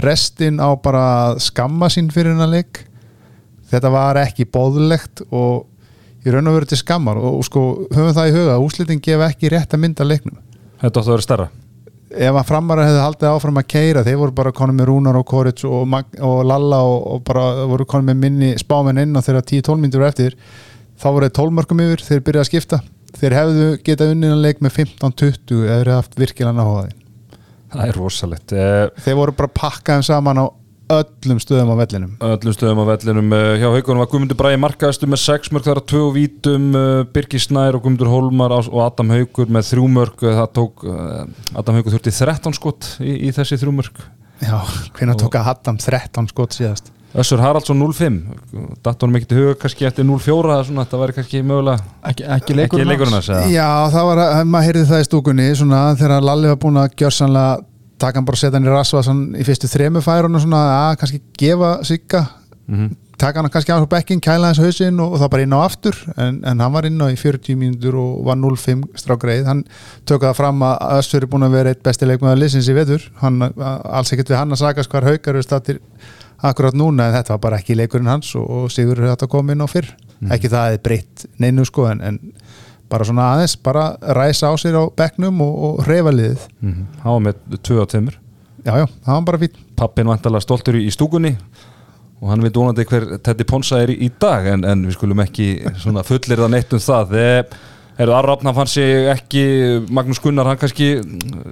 restin á bara að skamma sín fyrir hennar leik. Þetta var ekki bóðlegt og í raun og veru til skammar og, og sko höfum það í huga að úslitin gefa ekki rétt að mynda leiknum. Þetta átti að vera stærra. Ef að framara hefði haldið áfram að keira þeir voru bara konum með Rúnar og Koric og, og Lalla og, og bara voru konum með minni spámen inn og þeirra 10-12 myndir eftir þá voru þeir 12 mörgum yfir þeir byrjaði að skipta þeir hefðu getað unnið leik með 15-20 eða hefðu haft virkilega náhugaði Það er rosalegt. Eh, þeir voru bara pakkaðum saman á öllum stöðum á vellinum. Öllum stöðum á vellinum Eh, hjá haugunum var Guðmundur Bræði markaðastu með 6 mörg þar að 2 vítum uh, Birgir Snær og Guðmundur Hólmar á- og Adam Haugur með 3 mörg Eh, það tók Adam Haugur þurfti 13 skott í, í þessi 3 mörg já, hvernig tók að Hattam 13 skot síðast Össur Haraldsson 0-5 datornum ekki til huga kannski eftir 0-4 eða svona, það væri kannski mögulega ekki, ekki leikurinn ekki leikurinn hans? eða? Já, það var að, maður heyrði það í stúkunni svona þegar Lalli var búin að gjörsanlega taka hann bara og setja hann í rasvasan í fyrstu þremu færunum svona að kannski gefa sigga, Mhm. taka hann kannski á bekkin, kæla hans hausinn og, og það bara inn á aftur. En, en hann var inn á í 40 mínútur og var 0-5 strákreið hann tök það fram að Össur er búin að vera eitt besti leikmaður liðsins í veður hann, alls ekkert við hann að akkurat núna en þetta var bara ekki leikurinn hans og, og Sigur er þetta að koma inn á fyrr. Ekki það að það er breytt neinu sko en, en bara svona aðeins, bara ræsa á sér á bekknum og, og reyfa liðið. Mhm. hann var með 2 á 2 já, já, það var bara fín pappin vantalega stoltur í, stúkunni og hann veit vonandi hver Teddy Ponsa er í, dag en, en við skulum ekki fullir það neitt um það. Þegar Erðu Arrafn, hann fann sig ekki Magnús Gunnar, hann kannski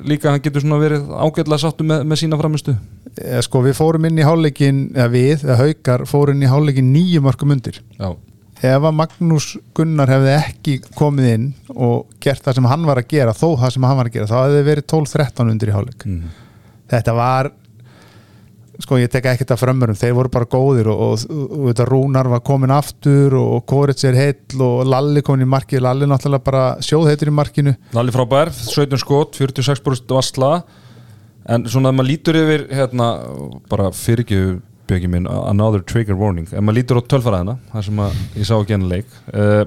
líka hann getur svona verið ágætlega sáttu með, með sína framistu eða sko við fórum inn í hálfleikin eða við, eða haukar, fórum inn í hálfleikin nýju mörgum undir. Já, ef að Magnús Gunnar hefði ekki komið inn og gert það sem hann var að gera þó það sem hann var að gera, þá hefði verið 12-13 undir í hálfleik. Mm. þetta var sko ég tek ekkert af frömmurum, þeir voru bara góðir og, og, og, þetta Rúnar var komin aftur og, Korits er heill og Lalli komin í markið, Lalli náttúrulega bara sjóðheitur í markinu. Lalli frábær, 17 skot 46% vassla en svona ef maður lítur yfir hérna, bara fyrir ekki bjöggi minn, another trigger warning. Ef maður lítur á tölfaraðina, það sem að ég sá ekki enn leik uh,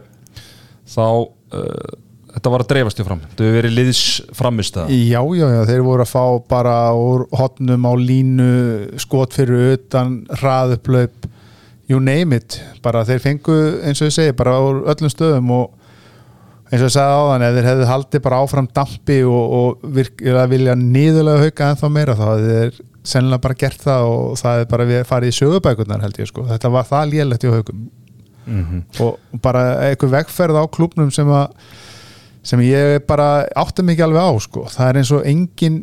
þá uh, þetta var að dreifast í fram. Þetta hefur verið liðs framist Já, já, já, þeir voru að fá bara úr hotnum á línu skot fyrir utan, hraðuplaup you name it. Bara þeir fengu, eins og ég segi, bara úr öllum stöðum og eins og ég sagði áðan, ef þeir hefðu haldið bara áfram dampi og, og virkilega vilja nýðulega hauka ennþá meira þá þeir sennilega bara gert það og það hefði bara við farið í sögubækurnar held ég sko, þetta var það lélegt í haukum. Mm -hmm. og bara eitthvað vegferð á klubnum sem að sem ég bara átti mikið alveg á sko. það er eins og engin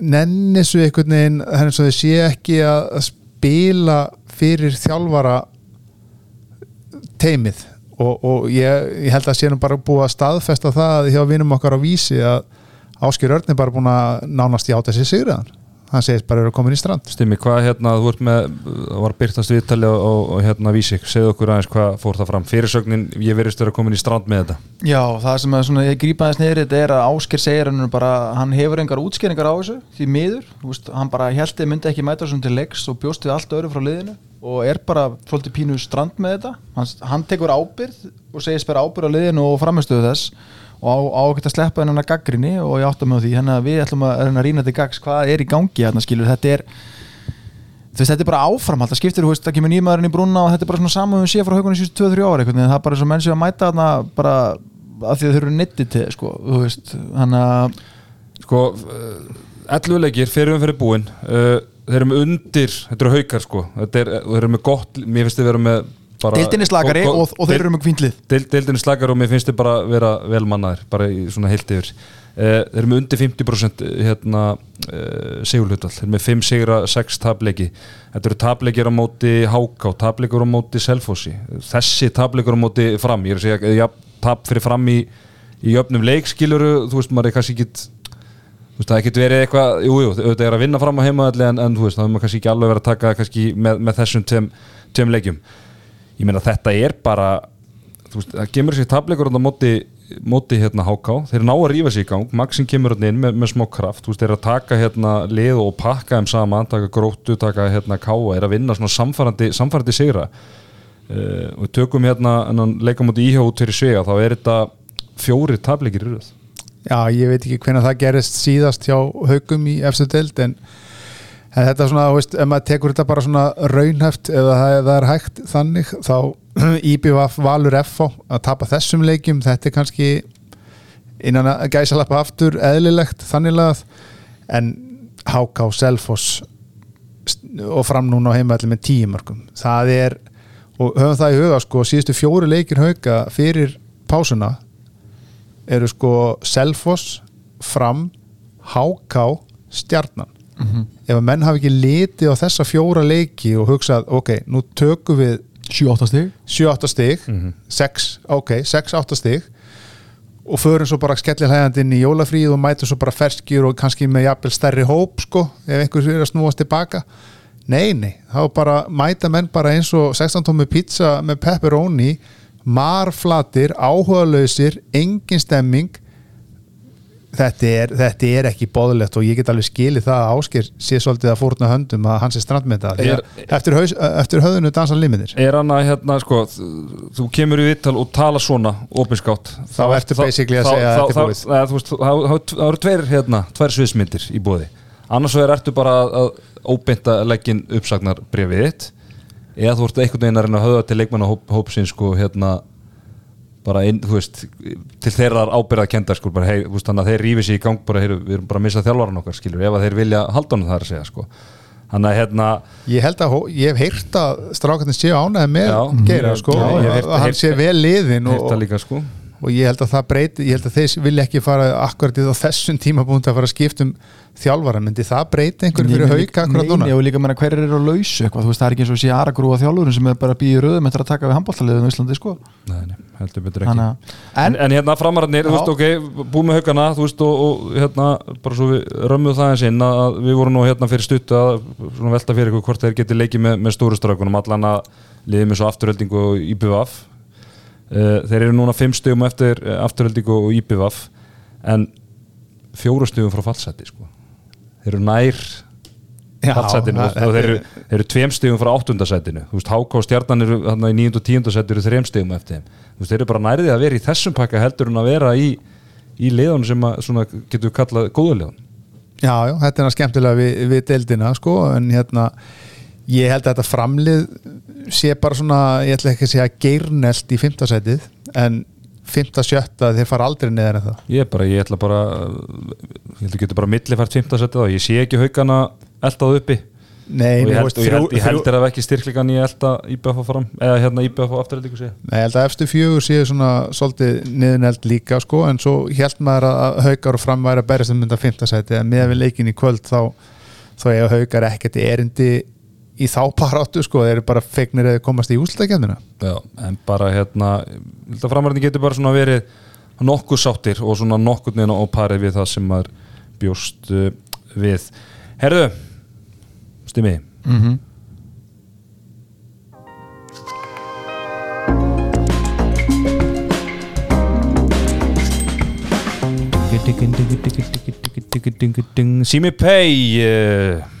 nennisu einhvern veginn það er eins og þau sé ekki að spila fyrir þjálfara teimið og, og ég, ég held að sé nú bara búið að staðfesta það hjá vinum okkar á vísi að Áskjör Örn er bara búin að nánast játa sér sigraðan hann segist bara að vera komin í strand. Stimmi, hvað hérna, þú ert með það var byrtast viðtali og, og, og hérna vísik. Segðu okkur aðeins hvað fór það fram. Fyrirsögnin, ég verist vera komin í strand með þetta. Já, það sem að svona, ég grípa aðeins niður í þetta er að Ásker segir hann bara, hann hefur engar útskýringar á þessu því miður, þú veist, hann bara held þið myndi ekki mæta svona til leiks og bjóst við allt öðru frá liðinu og er bara svolítið pínu strand með þetta. Hann, hann tekur ábyrð og segist bara ábyrð á liðinu og og á, ekki að sleppa hennar gaggrinni og ég átta mig á því, að við ætlum að að rýna til gags hvað er í gangi hérna skilur, þetta er veist, þetta er bara áfram það skiptir, það kemur nýmaðurinn í brúna og þetta er bara svona saman við séum frá haugunum síðustu 2-3 ára veginn, það er bara svo menn sem að mæta þarna bara af því að þau eru nittið til, sko, þú veist. Þannig að, sko, 11 leikir fyrir um fyrir búin uh, þeir eru með undir, þetta eru haukar sko. Þetta er, þeir eru með gott, mér finnst þið vera með bara, deildinni slagari gott- og, og þeir eru með kvintlið Deild, deildinni slagari og mér finnst þið bara vera vel mannaðir, bara í svona heilt yfir. Uh, þeir eru með undir 50% hérna uh, sigurhlutvall, þeir eru með 5 sigra 6 tableiki, þetta eru tableikir á móti Háká, tableikur á móti Selfossi, þessi tableikur á móti fram, ég er að segja, ja, tab fyrir fram í, í jöfnum leik skiluru, þú veist, maður er kannski ekki Þú veist, það getur verið eitthvað, jú, jú, auðvitað er að vinna fram á heimaðalli en, en þú veist, það er maður kannski ekki alveg verið að taka kannski með, með þessum tveim leikjum. Ég meina þetta er bara, veist, það kemur sér tableikur á móti, móti hérna HK, þeir ná að rífa sér í gang, Maxin kemur hérna inn með, með smá kraft, veist, þeir að taka hérna lið og pakka þeim saman, taka gróttu, taka hérna káa, er að vinna svona samfærandi, samfærandi sigra. uh, og tökum hérna leikamóti íhjá út fyrir svega þá er þetta fjóri tableikir í röð. Já, ég veit ekki hvernig það gerist síðast hjá haugum í efstu deild en, en þetta er svona, veist, ef maður tekur þetta bara svona raunhæft eða það, er hægt þannig, þá IBVF valur FH að tapa þessum leikjum þetta er kannski innan að gæsalappa aftur eðlilegt þanniglega en HK Selfoss og fram núna á heimaðli með tíu mörgum það er, og höfum það í huga sko, síðustu fjóri leikir hauga fyrir pásuna eru sko Selfoss, Fram HK, Stjarnan ef að menn hafi ekki litið á þessa fjóra leiki og hugsað ok, nú tökum við 7-8 stig. 7-8 stig 6, ok, 6-8 stig og förum svo bara skellir hægandi inn í jólafríð og mætum svo bara ferskjur og kannski með jafnvel stærri hóp sko, ef einhver er að snúast tilbaka. Nei, nei, þá bara mæta menn bara eins og 16 tómi pizza með pepperoni marflatir, áhugalausir engin stemming þetta er, þetta er ekki bóðlegt og ég get alveg skilið það að Ásker sé svolítið að fórna höndum að hans er strandmynda eftir, eftir höfðinu dansa liminir Er hann að hérna sko þú kemur í vittal og tala svona opinskátt. Þá ertu basically að segja þá, þá, þá, þú veist, þá, þá, þá eru tveir hérna, tvær sviðsmyndir í bóði annars vegar ertu bara að, óbeinta leggin uppsagnar brefið þitt. Eða þú ert einhvern veginn að höfða til leikmanna hóp, hópsins sko hérna bara inn, þú veist, til þeirra ábyrða kendar sko, bara hei, þú veist, þannig að þeir rífi sér í gang bara, heyru, við erum bara að missa þjálfaran okkar skilur, ef að þeir vilja halda honum það að segja sko. Þannig að hérna Ég held að, ég hef heyrt að strákarnir séu ánæði með Já. Geira sko, Já, hef að heyrt- hann heyrt- sé vel liðin og, heyrta líka sko og ég held að það breyti, ég held að þeir vilja ekki fara akkurat í þessum tímabúndi að fara að skipta um þjálfara, myndi það breyti einhverju fyrir hauka akkurat núna? Nei, og líka meina hverjir eru á lausu eitthvað, þú veist, það er ekki eins og sé Aragrúa þjálfurinn sem er bara að býja röðum eftir að taka við handbóltaliðum í Íslandi, sko. Nei, nei, heldur betur ekki. Þannig að, En, en, en hérna framararnir, þú veist, ok, búið með haugana, þú veist, og, og hérna, bara svo við römmuð það eins inn að við vorum nú hérna fyrir stutt að svona velta fyrir hvort þeir geti leikið með, með þeir eru núna fimm stugum eftir uh, afturöldingu og IBVF, en fjóru stugum frá fallseti, sko. Þeir eru nær Já, fallsetinu og þeir eru, eru tveim stigum frá áttundasætinu. Þú veist, HK og Stjarnan eru í níund og tíundasætinu eru þreim stigum eftir þeir eru bara nærðið að vera í þessum pakka heldur en að vera í, í liðan sem að, svona, getur kallað góða liðan Já, já, þetta er skemmtilega við, við deildina sko, en hérna ég held að þetta framlið sé bara svona, ég ætla ekki að segja geirnelt í fimmtasætið en fimmta, sjötta, þeir fara aldrei neðar en það. Ég bara, ég ætla bara ég held að getur bara millifært fimmtasætið og ég sé ekki haugana eldað uppi. Nei, og ég held, held, held er að ekki styrklegan ég elda IBF fram, eða hérna IBF afturöldingu sé Nei, ég held að efstu fjögur séu svona svolítið niðurneld líka sko, en svo held maður að haukar og fram væri að berjast um mynda fimmtasæti en með við leikin í kvöld þá þá eiga haukar ekkert erindi í þá paráttu sko, þeir eru bara fegnir að þeir komast í úslutakefnina Já, en bara hérna framræðin getur bara svona verið nokkuð sáttir og svona nokkuð neina og parið við það sem maður bjóst uh, við. Herðu, stimmi mm Simi Pay uh,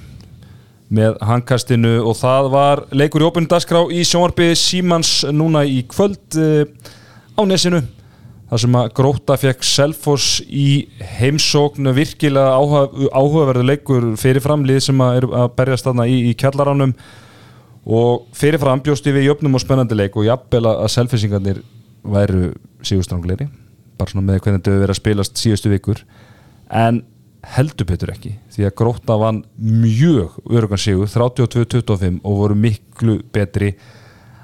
með handkastinu og það var leikur í opinu dagskrá í sjónvarpi Símans núna í kvöld uh, á nesinu þar sem að Gróta fekk Selfoss í heimsókn virkilega áhuga, áhugaverðu leikur fyrirframlið sem að, að berjast þarna í, í kjallaránum og fyrirfram bjósti við jöfnum og spennandi leik og jafnvel að selfisingarnir væru sigurstrangleiri bara svona með hvernig þau verið að spilast síðustu vikur. En heldur betur ekki því að Gróta vann mjög örugan sigur 32-25 og voru miklu betri.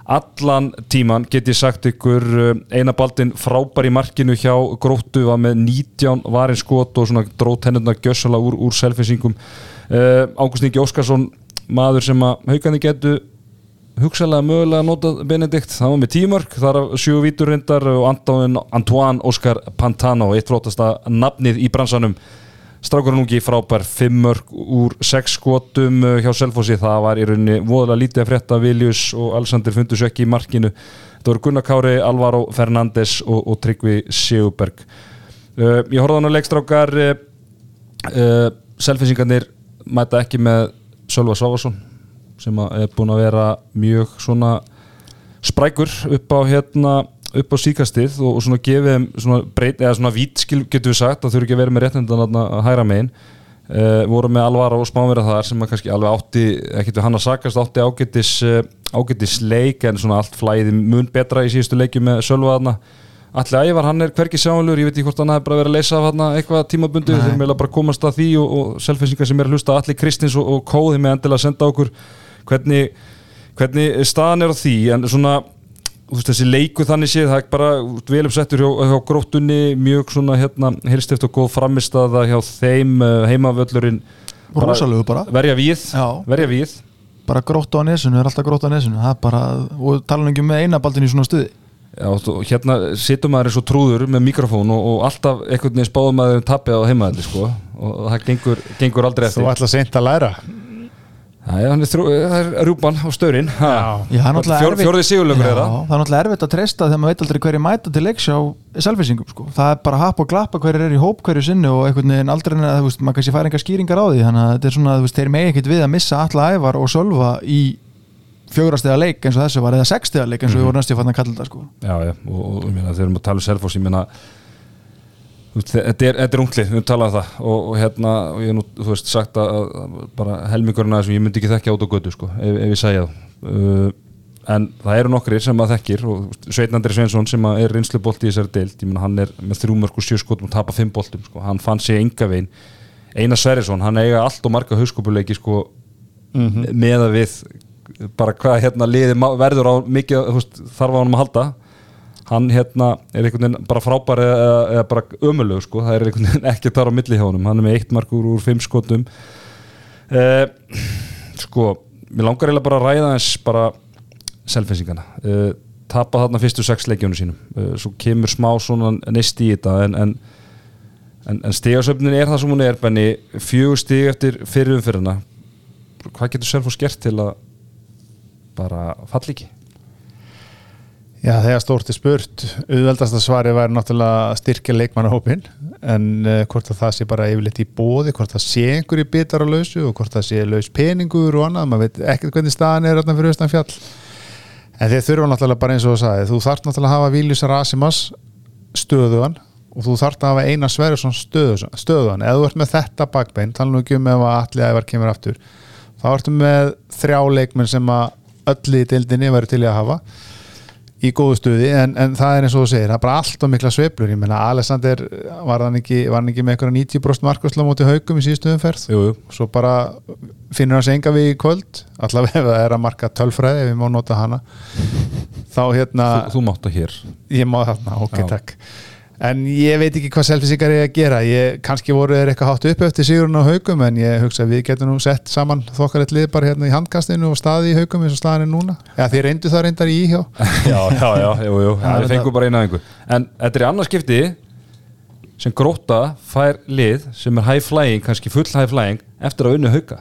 Allan tíman get ég sagt ykkur uh, eina baldin frábær í markinu hjá Gróttu var með 19 varin skot og svona drót hennurna gjössala úr, úr selfinsingum uh, Ágúst Ingi Óskarsson maður sem að haugandi getu hugsalega mögulega notað Benedikt það var með tímörk, þar af sjú vítur reyndar og Antoine, Oscar Pantano eitt flottasta nafnið í bransanum strákurinn ungi frábær fimmörk úr sex skotum uh, hjá Selfossi, það var í rauninni voðalega lítið að frétta Viljus og Alexander fundur svo ekki í markinu. Það voru Gunnar Kári, Alvaro Fernandes og, og Tryggvi Sigurberg. Uh, ég horfði á hann að leikstrákar uh, uh, Selfossingarnir mæta ekki með Sölva Svávarsson sem er búin að vera mjög svona sprækur upp á hérna upp á síkastið og, og svona gefið þeim svona breyt, eða svona vítskil getur við sagt að þau eru ekki að vera með réttindan að hæra megin. Uh, voru með alvara og smáverða þar sem að kannski alveg átti, ekkert við hann að sakast átti ágætis, uh, ágætis leik en svona allt flæði mun betra í síðustu leiki með Sölvaðarna Allir ævar, hann er hverki sjáanlur, ég veit ekki hvort hann hefði bara verið að leysa af hann eitthvað tímabundi, Nei. þeir meila bara komast að því og, og selfinsingar sem er að hlusta, allir Kristins og, og Kóði með endilega að senda okkur hvernig, hvernig staðan er á því, en svona veist, þessi leiku þannig séð, það er bara vel uppsettur hjá, hjá gróttunni mjög svona hérna, helstift og góð framistaða hjá þeim uh, heimavöllurinn. Verja við, Já. verja við. Bara grótt á nesunu, er alltaf grótt á nesunu það er bara, og tala ekki um með eina baldin í svona stuði. Já, þú- hérna situr maður eins og trúður með mikrofón og, og alltaf einhvern veginn spáðum maður um tapja á heimaðalli sko og það gengur, gengur aldrei Þú eftir ætla seint að læra Það er, er, þrjú, það er. Já, það er náttúrulega Fjór, erfitt- Fjórði sigurlögur Já, er það það er náttúrulega erfitt að treysta þegar maður veit aldrei hverju mæta til leiks á selfisingum sko. það er bara happ og glappa hverju er í hóp hverju sinni og einhvern veginn aldrei en að maður kannski fær enga skýringar á því þannig að þetta er svona, veist, þeir megi ekkit við að missa alla ævar og sölva í fjórastega leik eins og þessu var eða sextega leik eins og við vorum næstu fann að kalla þetta sko. Já, já, og, og ég meina, þegar við erum að tala um Selfoss, ég meina þetta er, er unglið, við erum talað um það. Og, og hérna, og ég hef nú, þú veist, sagt að, bara helmingurinn að þessum, ég myndi ekki þekkja át og götu, sko, ef, ef ég segja það uh, en það eru nokkrir sem að þekkir og Sveitnandri Sveinsson sem er reynslubolt í þessari deild, ég meina, hann er með þrjú mörg og sjö skotum og tapa fimm boltum, sko, hann fann sig enga veginn, Einar Sverrisson, hann eiga allt og marga hauskopuleiki, sko með að við bara hvað hérna liði verður á mikið, þú veist, þarf á hann að halda hann hérna er einhvern veginn bara frábær eða, eða bara ömulög sko, það er einhvern veginn ekki þar á milli hjá honum. Hann er með eitt markur úr fimm skotum. Uh, sko mér langar eiginlega bara að ræða eins bara selfinsingana uh, tapa þarna fyrstu sex leikjónu sínum. Uh, svo kemur smá svona neist í þetta en, en, en, en stigasöfnin er það sem hún er benni. Fjögur stig eftir fyrir umfyrirna hvað getur Selfoss gert til að bara falla ekki Já, þegar stórt er spurt auðveldasta svari væri náttúrulega að styrkja leikmannahópin en uh, hvort að það sé bara yfirleitt í bóði hvort það sé einhverju bitar á lausu og hvort það sé laus peningur og annað maður veit ekkert hvernig staðan er fyrir austan fjall. En þeir þurfa náttúrulega bara eins og þú sagði þú þarft náttúrulega að hafa Víljus Rasimas stöðuðan og þú þarft að hafa Einar Sverjesson stöðu, stöðuðan eða þú ert með þetta bakbein, tala nú ekki um ef að allir ævar kemur aftur þá ertu með í góðu stuði en, en það er eins og þú segir það er bara allt og mikla sveiflur. Ég menna Alexander var hann ekki, var hann ekki með eitthvað 90% markværsla móti haugum í síðustu umferð? Jú, jú. svo bara finnur hann sig enga við í kvöld. Allavega ef það er að marka tölfræði ef ég má nota hana. Þá hérna, Þú, þú mátt það hér. Ég má þarna, ok, Já. takk en ég veit ekki hvað selfisingar er að gera. Ég, kannski voru þeir eitthvað hátt upp eftir sigurinn á haugum en ég hugsa að við getum nú sett saman þokkarett lið bara hérna í handkastinu og staði í haugum eins og staðan er núna. Já, þið reyndu það reyndar í íhjá. Já, já, já, jú, jú, þetta- fengum bara eina einhver En þetta er annars skipti sem gróta fær lið sem er high flying, kannski full high flying eftir að unnu hauka.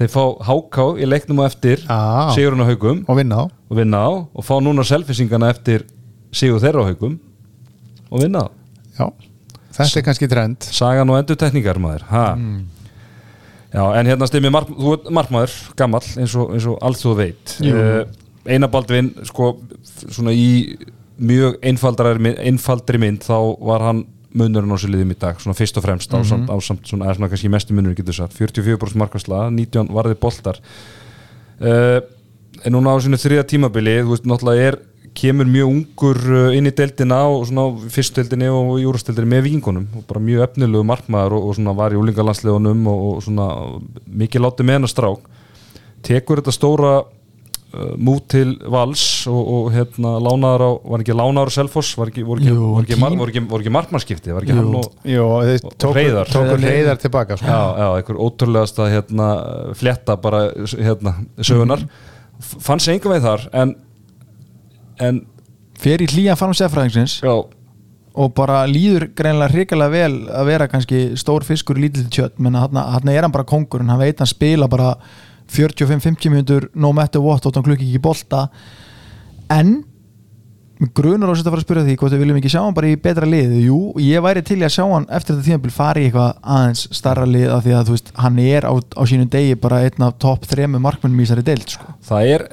Þeir fá háká í leiknum og eftir Já. sigurinn á haugum og vinna á. og vinna á og fá núna selfisingana eftir sigur þeirra á haugum og vinna. Á Já, þetta er kannski trend. Sagan og endur tekníkar maður. Ha. Já, en hérna stimmi mark, þú ert markmaður, gamall eins og, og allt þú veit. Uh, Einabaldvin, sko svona í mjög einfaldri, mynd- þá var hann munurinn á sér liðum í dag svona fyrst og fremst ásamt, ásamt svona, eða svona kannski mestu munurinn getur sagt. 44% markværsla, 19 varði boltar. Uh, en núna á svona þriða tímabili, þú veist, náttúrulega er kemur mjög ungur uh, inn í deildina og svona fyrstdeildinni og í úrastdeildinni með vingunum og bara mjög efnilegu markmaður og, og svona var í úlingalandslegunum og, og svona mikið látið með hennar strák tekur þetta stóra uh, mút til vals og, og hérna lánaður á, var ekki lánaður á Selfoss, var ekki, voru ekki, Jú, voru ekki, voru ekki, voru ekki markmannskipti, var ekki Jú. hann og þeir Og tóku, Hreiðar. tóku Hreiðar. reyðar tilbaka sko. já, já, einhver ótrúlegasta hérna, fletta bara hérna, sögunar F- fann sig enga veið þar en, en fer í hlýjan farm sefræðingsins já, og bara líður greinlega hrikalega vel að vera kannski stór fiskur í lítill tjött menn hann er hann bara kongur hann veit hann spila bara 45-50 minnur no matter what þótt hann klukki ekki í bolta. En grunar á sér að fara að spyrja því hvort við viljum ekki sjá hann bara í betra lið. Jú, ég væri til að sjá hann eftir þetta tímabil fara í eitthvað aðeins starra lið af því að þú veist, hann er á, á sínum degi bara einn af topp þremu markmennum í þessari deild sko. það er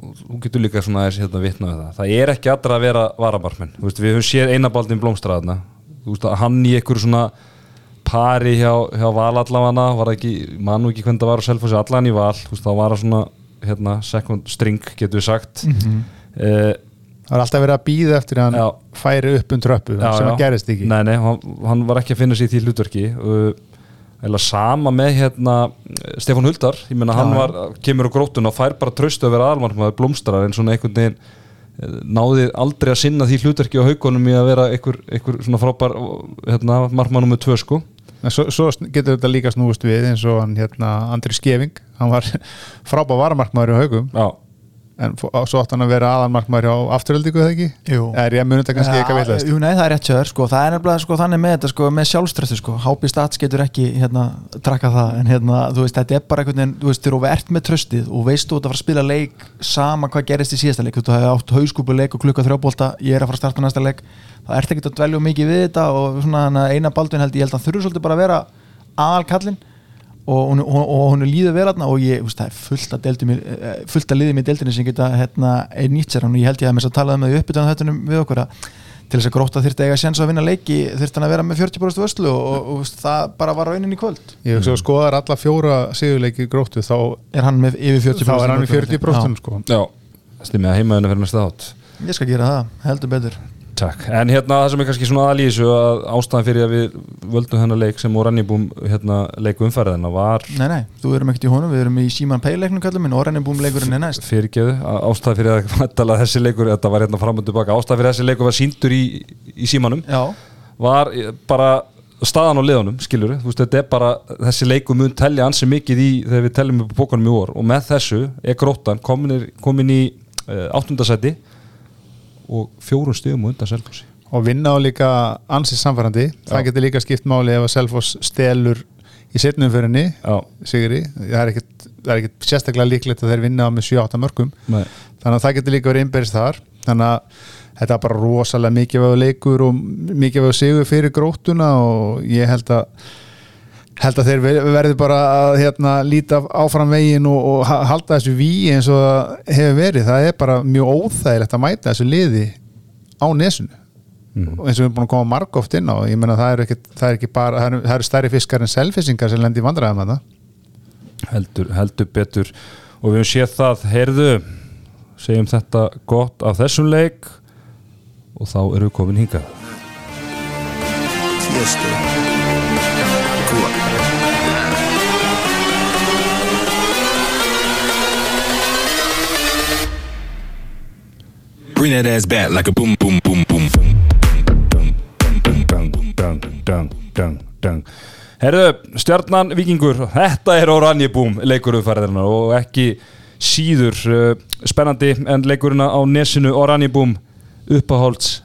þú getur líka svona aðeins hérna vitna við það það er ekki allra að vera veist, við höfum séð einabaldin blómstraðna að hann í einhverju svona pari hjá, hjá val allavana var það ekki, mann ekki hvernig það var að selfa sig allan í val, veist, þá var það svona hérna, second string, getur við sagt mm -hmm. Það var alltaf verið að býða eftir að hann Já. færi upp um tröppu Já, sem já. að gerist ekki Nei, nei, hann, hann var ekki að finna sér í því hlutverki uh, eða sama með hérna Stefán Huldar, ég meina hann var kemur á grótun og fær bara tröstu að vera almarmaður blómstrar en svona einhvern veginn eh, náði aldrei að sinna því hlutverki á haugunum í að vera einhver, einhver svona frábær hérna, markmannum með tvö sko. Svo, svo getur þetta líka snúist við eins og hann hérna Andri Skeving. Hann var frábær varamarkmaður í haugum. Já, en svo átt hann að vera aðalmarkmaður hjá afturöldingu eða ekki? Jú. Er ég að muni þetta kannski eitthvað villast? Jú, nei, það er rétt sjöður, sko, það er nefnilega sko, þannig með þetta, sko, með sjálfstressu, sko Hápi Stats getur ekki, hérna, trakka það en hérna, þú veist, þetta er bara einhvern veginn þú veist, þú ert með tröstið og veist þú ert að fara að spila leik sama hvað gerist í síðasta leik þú hefði átt hauskúpuleik og klukka þrjábólta ég er að fara að starta næsta leik það ert ekki að dvelja mikið við þetta og svona eina baldvin held ég held að þurfi svolítið bara að vera aðalkallinn og hún, hún, og hún er líður verðarna og ég, þú veist, það er fullt að, deildum, í- eh, fullt að liðið mér deildinni sem geta hérna, er nýtt sér hann. Og ég held ég að með þess að tala um það í uppbytun þetta við okkur að til þess að gróta þyrfti að eiga sjans að vinna leiki þyrfti hann að vera með 40% vörslu og, og, og það bara var raunin í kvöld. Ég hugsa að skoðar alla fjóra sigurleiki gróttu þá, er hann með yfir 40% þá er hann í 40% sko. já, stimmið að heimaðinu fyrir næsta átt ég skal gera það, heldur betur Takk, en hérna það sem er kannski svona aðlýsu að ástæðan fyrir að við völdum hennar leik sem Orannibúm hérna, leiku umfæriðina var Nei, nei, þú erum ekkert í honum, við erum í Síman Pay leiknum kallum minn, orðinni búum leikurinn er næst. Fyrirgeðu, ástæðan fyrir að vantala þessi leikur, þetta var hérna fram og tilbaka ástæðan fyrir að þessi leikur var síndur í, í símanum Já, var eh, bara staðan á liðunum, skilur þú veist, þetta er bara, þessi leikur mun telja ansi mikið í þegar við teljum upp bókunum í og fjórum stöðum undan Selfossi. Og vinna á líka ansið samfærandi það getur líka skipt máli ef að Selfoss stelur í setnumförinni Já, sigri, það er ekkit, það er ekkit sérstaklega líklegt að þeir vinna á með 7-8 mörgum nei, þannig að það getur líka verið innberist þar. Þannig að þetta er bara rosalega mikið vegu leikur og mikið vegu sigur fyrir grótuna og ég held að held að þeir ver- verði bara að hérna, líta áfram veginn og, og ha- halda þessu ví eins og það hefur verið. Það er bara mjög óþægilegt að mæta þessu liði á nesunu og eins og við erum búin að koma margóft inn á. Ég meina það er ekki, það er ekki bara það eru, það eru stærri fiskar en selfisingar sem lendi í vandræðum að það heldur, heldur betur. Og við höfum séð það, heyrðu segjum þetta gott af þessum leik. Og þá erum við komin hingað. Tiesto. Cuba. Bring that ass back like a boom, boom, boom, boom. Herðu, stjarnan vikingur, þetta er Oranjebúm leikurumfærðirna og ekki síður uh, spennandi en leikurina á nesinu Oranjebúm uppáhalds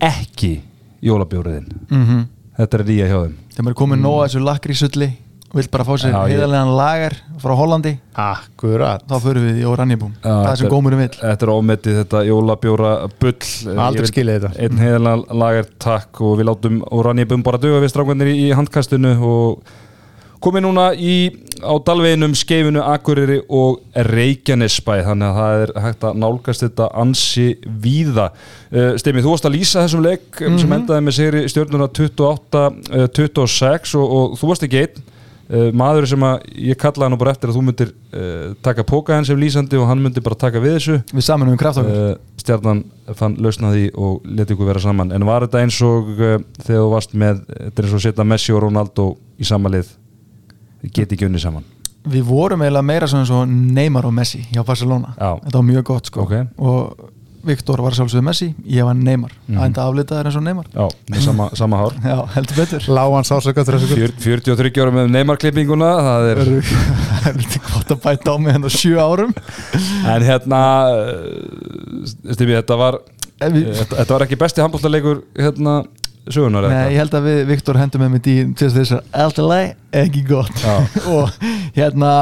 ekki jólabjóriðin. mm Þetta er nýja hjá þeim. þegar maður er komin nóg að þessu lakrísulli vill bara fá sér heiðarlegan lagar frá Hollandi, Akkurat þá förum við í Oraniebúm Já, það er sem gómurum vill Þetta er ómetið þetta jólabjóra bull. Aldrei skilið þetta. Einn heiðalega lagar takk og við látum Oranjebúm bara duga við strákvæmdir í, í handkastinu og komið núna í, á Dalveginum, Skeifinu, Akureyri og Reykjanesbæ þannig að það er hægt að nálgast þetta ansi víða. Uh, Steimi, þú varst að lýsa þessum leik mm sem endaði með sigri stjórnuna 28-26 og, og þú varst ekki einn. Uh, maður sem að ég kallaði nú bara eftir að þú myndir uh, taka póka hans sem lýsandi og hann myndir bara taka við þessu. Við saman um kraft okkur uh, stjarnan fann lausnaði og leti ykkur vera saman. En var þetta eins og uh, þegar þú varst með þetta er eins og setja Messi og Ronaldo í samalið geti ekki unni saman við vorum eiginlega meira svona eins og Neymar og Messi hjá Barcelona Já. þetta var mjög gott sko Ok. og Viktor var sjálfsögðu Messi ég var Neymar, mm Mhm. -hmm. enda aflitaður eins og Neymar já, með sama, sama hár já, heldur betur Lágan sásöka þrjá sekund Fjör, 43 ára með Neymar klippinguna það er, það er gott að bæta á mig hennar sjö árum en hérna Stifi, þetta var við, þetta, var ekki besti handbóltarleikur hérna sögunar eða Nei, hvað? ég held að við, Viktor hendum með mig í til þess að alltaf leið, ekki gott. Og hérna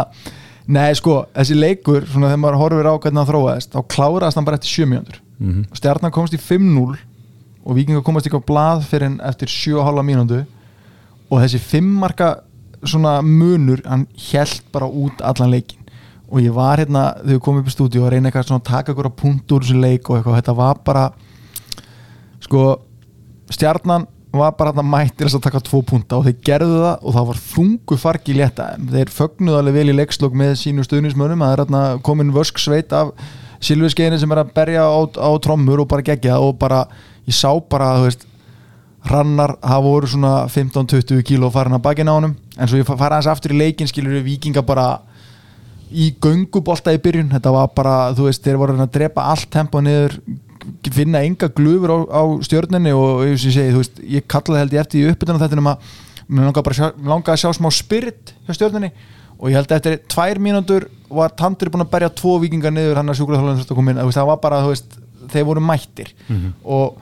nei sko, þessi leikur svona þegar maður horfir á hvernig hann þróaðist þá kláraðist hann bara eftir 7 mínútur. Mhm. stjarnan komst í 5-0 og vikingar komast ekki á blað fyrir en eftir 7,5 mínútu. Og þessi 5 marka svona munur hann held bara út allan leikin og ég var hérna þegar við komum upp í stúdíu og reyna eitthvað svona að taka ykkur að punkt úr þessu leik og eitthvað, þetta var bara sko stjarnan var bara mætt til þess að taka tvo punta og þeir gerðu það og það var þungu fargi létta. Þeir fögnuðu alveg vel í leikslokk með sínu stuðnismönum að það er þarna komin vörsk sveit af Silviskeiðin sem er að berja á, á trommur og bara gegja og bara, ég sá bara veist, hrannar hafa voru svona 15-20 kíló farin að bakina á honum. En svo ég fa- fara aðeins aftur í leikin skilur við vikinga bara í göngubolta í byrjun. Þetta var bara, þú veist, þeir voru að að drepa allt tempo niður finna enga glufur á, á stjörninni og segi, veist, ég kallaði held ég eftir í uppbytun þetta um að mér langaði að sjá, smá spirit hjá stjörninni og ég held eftir tvær mínútur var Tandur búin að berja tvo vikingar niður hann að veist, það var bara, veist þeir voru mættir. Og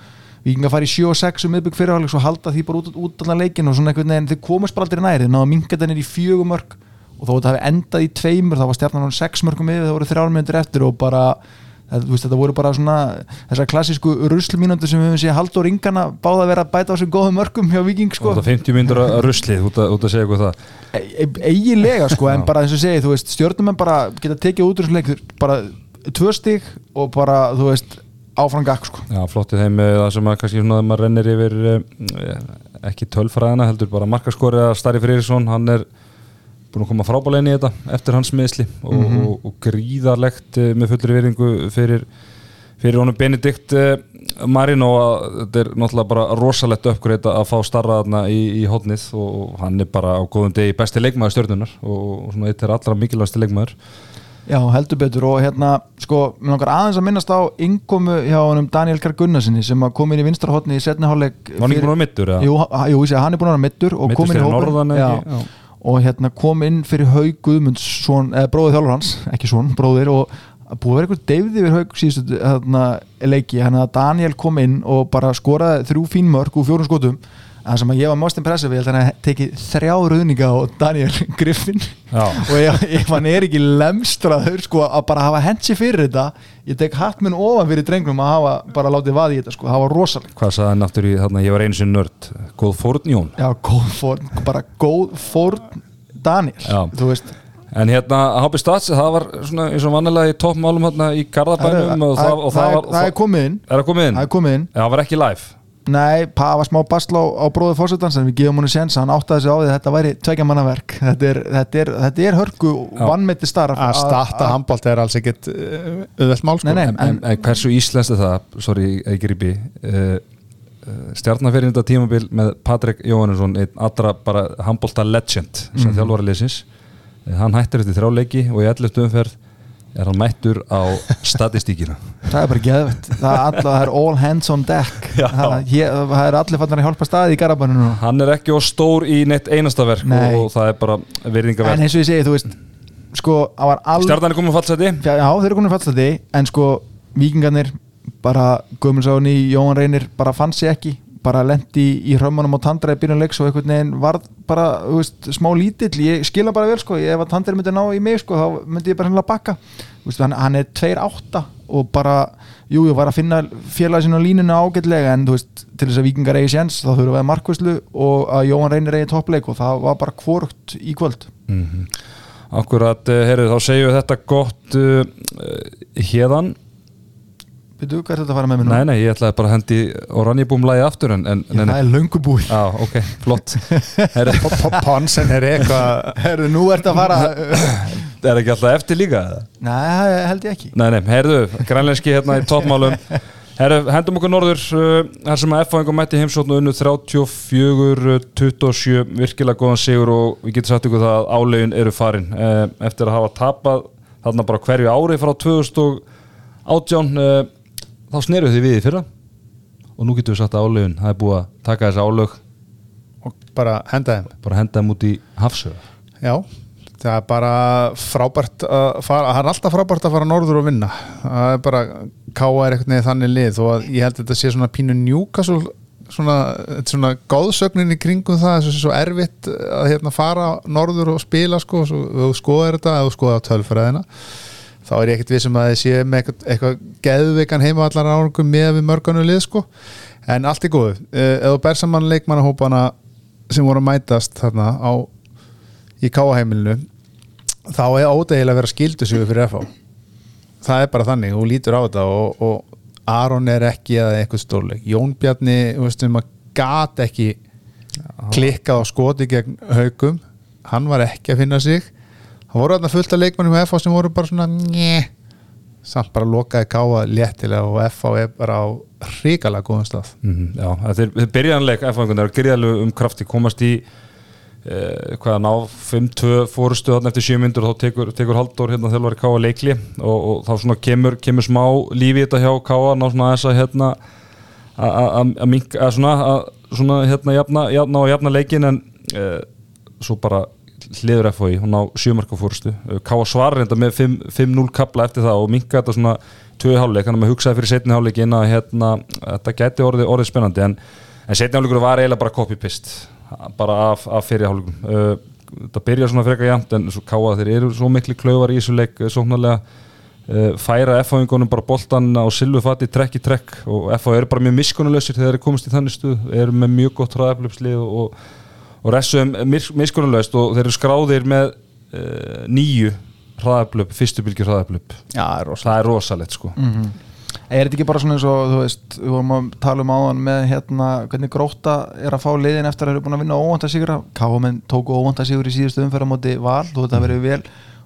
vikingar fari í 7 og 6 um miðbygg fyrirháleik og halda því bara út, út allan leikin og svona einhvern veginn, þeir komast bara aldrei nær. Þeir náðu að minga þetta niður í fjögumörk og þó þetta hafi endað í tveimur þá var stjarnan hann 6 mörgum yfir, það voru þrjár mínútur eftir og bara það, veist, þetta voru bara svona þessar klassísku ruslmínútur sem við höfum séð Halldór Ingana báða að vera að bæta á þessum góðum mörgum hjá Viking sko. og það 50 myndur að ruslið út að, segja eitthvað það E- e- eiginlega sko, en bara eins og segi, þú veist, stjórnum bara geta tekið út úr þessu leik, bara tvö stig og bara, þú veist áfram gakk sko. Já, flottið þeim með það sem að kannski svona að maður rennir yfir eh, ekki tölfræðina heldur bara markaskorið að Starri Freyrisson hann er búin að koma frábælega inn í þetta eftir hans meðsli og, og, og gríðarlegt eh, með fullri veringu fyrir, fyrir honum Benedikt eh, Marino að þetta er náttúrulega bara rosalegt uppgreita að fá starra þarna í, í hotnið og hann er bara á góðum degi besti leikmaður stjörnunar og, og svona eitt er allra mikilvægsti leikmaður Já, heldur betur og hérna, sko, mér langar aðeins að minnast á innkomu hjá honum Daniel Karl Gunnarsinni sem kom inn í vinstra í setni hálfleik Var hann ekki búin að vera eða? Jú, jú, hann er búin að vera mittur og fyrir hópinn. norðan, Já. ekki? Já. Og hérna kom inn fyrir Haug Guðmundsson, eða bróðið þjálfur hans ekki svon, bróðir og búið að vera eitthvað deyfði yfir Haug síðustu hérna, leiki, hann að Daniel kom inn og bara skoraði þrjú fín mörg úr fjórum skotum en sem að ég var most impressive, ég held að hann tekið þrjá ruðninga á Daniel Griffin. Og ef, ef hann er ekki lemstraður sko að bara hafa hensi fyrir þetta. Ég tek hatt minn ofan fyrir drengnum að hafa bara látið vaði í þetta sko, það var rosalega Hvað sagði hann aftur í þarna, ég var einu sinni nörd. Góð fórn Jón. Já, góð fórn, bara góð fórn Daniel, Já. þú veist. En hérna, HB Stats, það var svona eins og vannilega í toppmálum hérna í Garðabænum og, það, og það, það, var það er komið inn. Er það komið inn? það er komið inn. Það var ekki live Nei, það var smá basla á, á bróði fórsetans en við gefum henni séns, hann áttaði sig á því að þetta væri tvekja manna verk þetta er, þetta er, þetta er hörku Já. vannmeti starf að starta handbólt er alls ekkit auðvelt mál sko. En, en, en hversu íslenskt er það, sorry, grípi uh, uh, stjarnafyrir þetta tímabil með Patrik Jóhannesson einn allra bara handbólta legend sem mm. þjálfari leysins hann hættir eftir þrjáleiki og í 11. umferð er hann mættur á statistíkina? Það er bara geðvett það það er all hands on deck. Það, hér, það er allir fannar að hjálpa staði í garabanninu hann er ekki á stór í neitt einasta verk Nei. og, það er bara en virðingaverk eins og ég segi, þú veist sko, all stjarnan er komið fallseti. Já, já, þeir eru komin fallstætti en sko, vikingarnir bara Guðmundsson í Jóhann Reynir bara fann sig ekki, bara lendi í, í hrömmunum og tandra í byrjun leiks og einhvern veginn varð bara, veist, smá lítill. Ég skila bara vel, sko, ef að tandra myndi ná í mig sko, þá myndi ég bara hennilega bakka. Veist, hann, hann er 2-8 og bara jú, ég var að finna félagi sinna á línuna ágætlega en veist, til þess að vikingar eigi séns þá við að markvæslu og að Jóhann Reynir eigi toppleik og það var bara kvorugt í kvöld. Akkurat, uh, heyrðu, þá segjum við þetta gott uh, uh, hérðan Veitu, hvað er þetta að fara með mér nú? Nei, nei, ég ætlaði bara að hendi Oranjebúm lagi aftur en, en nei, það er löngu búi Já, ok, flott. Ponsen er eitthvað Herðu, nú ert að fara Er ekki alltaf eftir líka? Nei, það held ég ekki. Nei, nei, heyrðu, grænlenski hérna í toppmálum. Herru, hendum okkur norður uh, þar sem að F-fæðingum mætti heimsóknu unnu 34-27 virkilega góðan sigur og við getum sagt ykkur það að álegin eru farin. Uh, eftir að hafa tapað þarna bara hverju ári frá 2018 uh, þá sneru þið við í fyrra. Og nú getum við sagt að álegin það er búið að taka þessi álög. Og bara henda þeim. Bara henda þeim út í hafsöðu Já, það er bara frábært að fara, það er alltaf frábært að fara norður og vinna. Það er bara, káa er eitthvað þannig lið og ég held að þetta sé svona pínu njúka svo, svona, er svona góðsögnin í kringum það, þessu svo erfitt að hérna fara norður og spila sko, svo, ef þú skoðar þetta, þú skoðar tölfræðina þá er ég ekkert vissum að þið sé með eitthvað, eitthvað geðveikan heima allar árangum með við mörganu lið sko. En allt er góð, þú ber saman leikmannahópana sem voru að mætast þarna á í káaheimilinu þá er ódegilega að vera skildusögu fyrir FH það er bara þannig, hún lítur á þetta og, og Aron er ekki eða eitthvað stórleik. Jón Bjarni, þú veist um að gat ekki klikkað á skoti gegn haugum hann var ekki að finna sig það voru þarna fullt af leikmannum hjá FH sem voru bara svona njö samt bara lokaði káa léttilega og FH er bara á hrikalega góðum stað. Mhm, Já, þetta er, er byrjanleik F-fangunar, gríðalegu um krafti komast í eh, hvað ná 5-2 fórustu þarna eftir 7 myndur og þá tekur, tekur Halldór hérna þjálfari Káa leikli og, og þá svona kemur, kemur smá lífi þetta hjá Káa ná svona þess að hérna að minka, að svona að svona hérna jafna, jafna og jafna leikin en eh, svo bara hliður FHI, hún á sjömarka fórustu Káa svarar reynda með 5 5-0 kapla eftir það og minka þetta svona tvöði háluleik, hann að maður hugsaði fyrir setni háluleikin að hérna, þetta gæti orðið, orðið spennandi en, en setni háluleikur var eiginlega bara copy-paste bara af, af fyrir háluleikum uh, þetta byrjar svona frekar jæmt en svo káa þeir eru svo miklu klauvar í þessu leik uh, færa F-háingunum bara boltan á silfu fati trekk í trekk og F-há eru bara mjög miskunnulösir þegar þeir komist í þannig stuð eru með mjög gott og, resum miskunnulöst og þeir eru skráðir með uh, nýju hraðaflöp, fyrstu bylgjur hraðaflöp Já, það er rosa það er rosalegt sko. Er þetta ekki bara svona eins og, þú veist, við vorum að tala um áðan með hérna, hvernig gróta er að fá liðin eftir að þeir eru búin að vinna óvænta sigra Káamenn tóku óvænta sigur í síðustu umferð á móti val, þú veit að verið vel.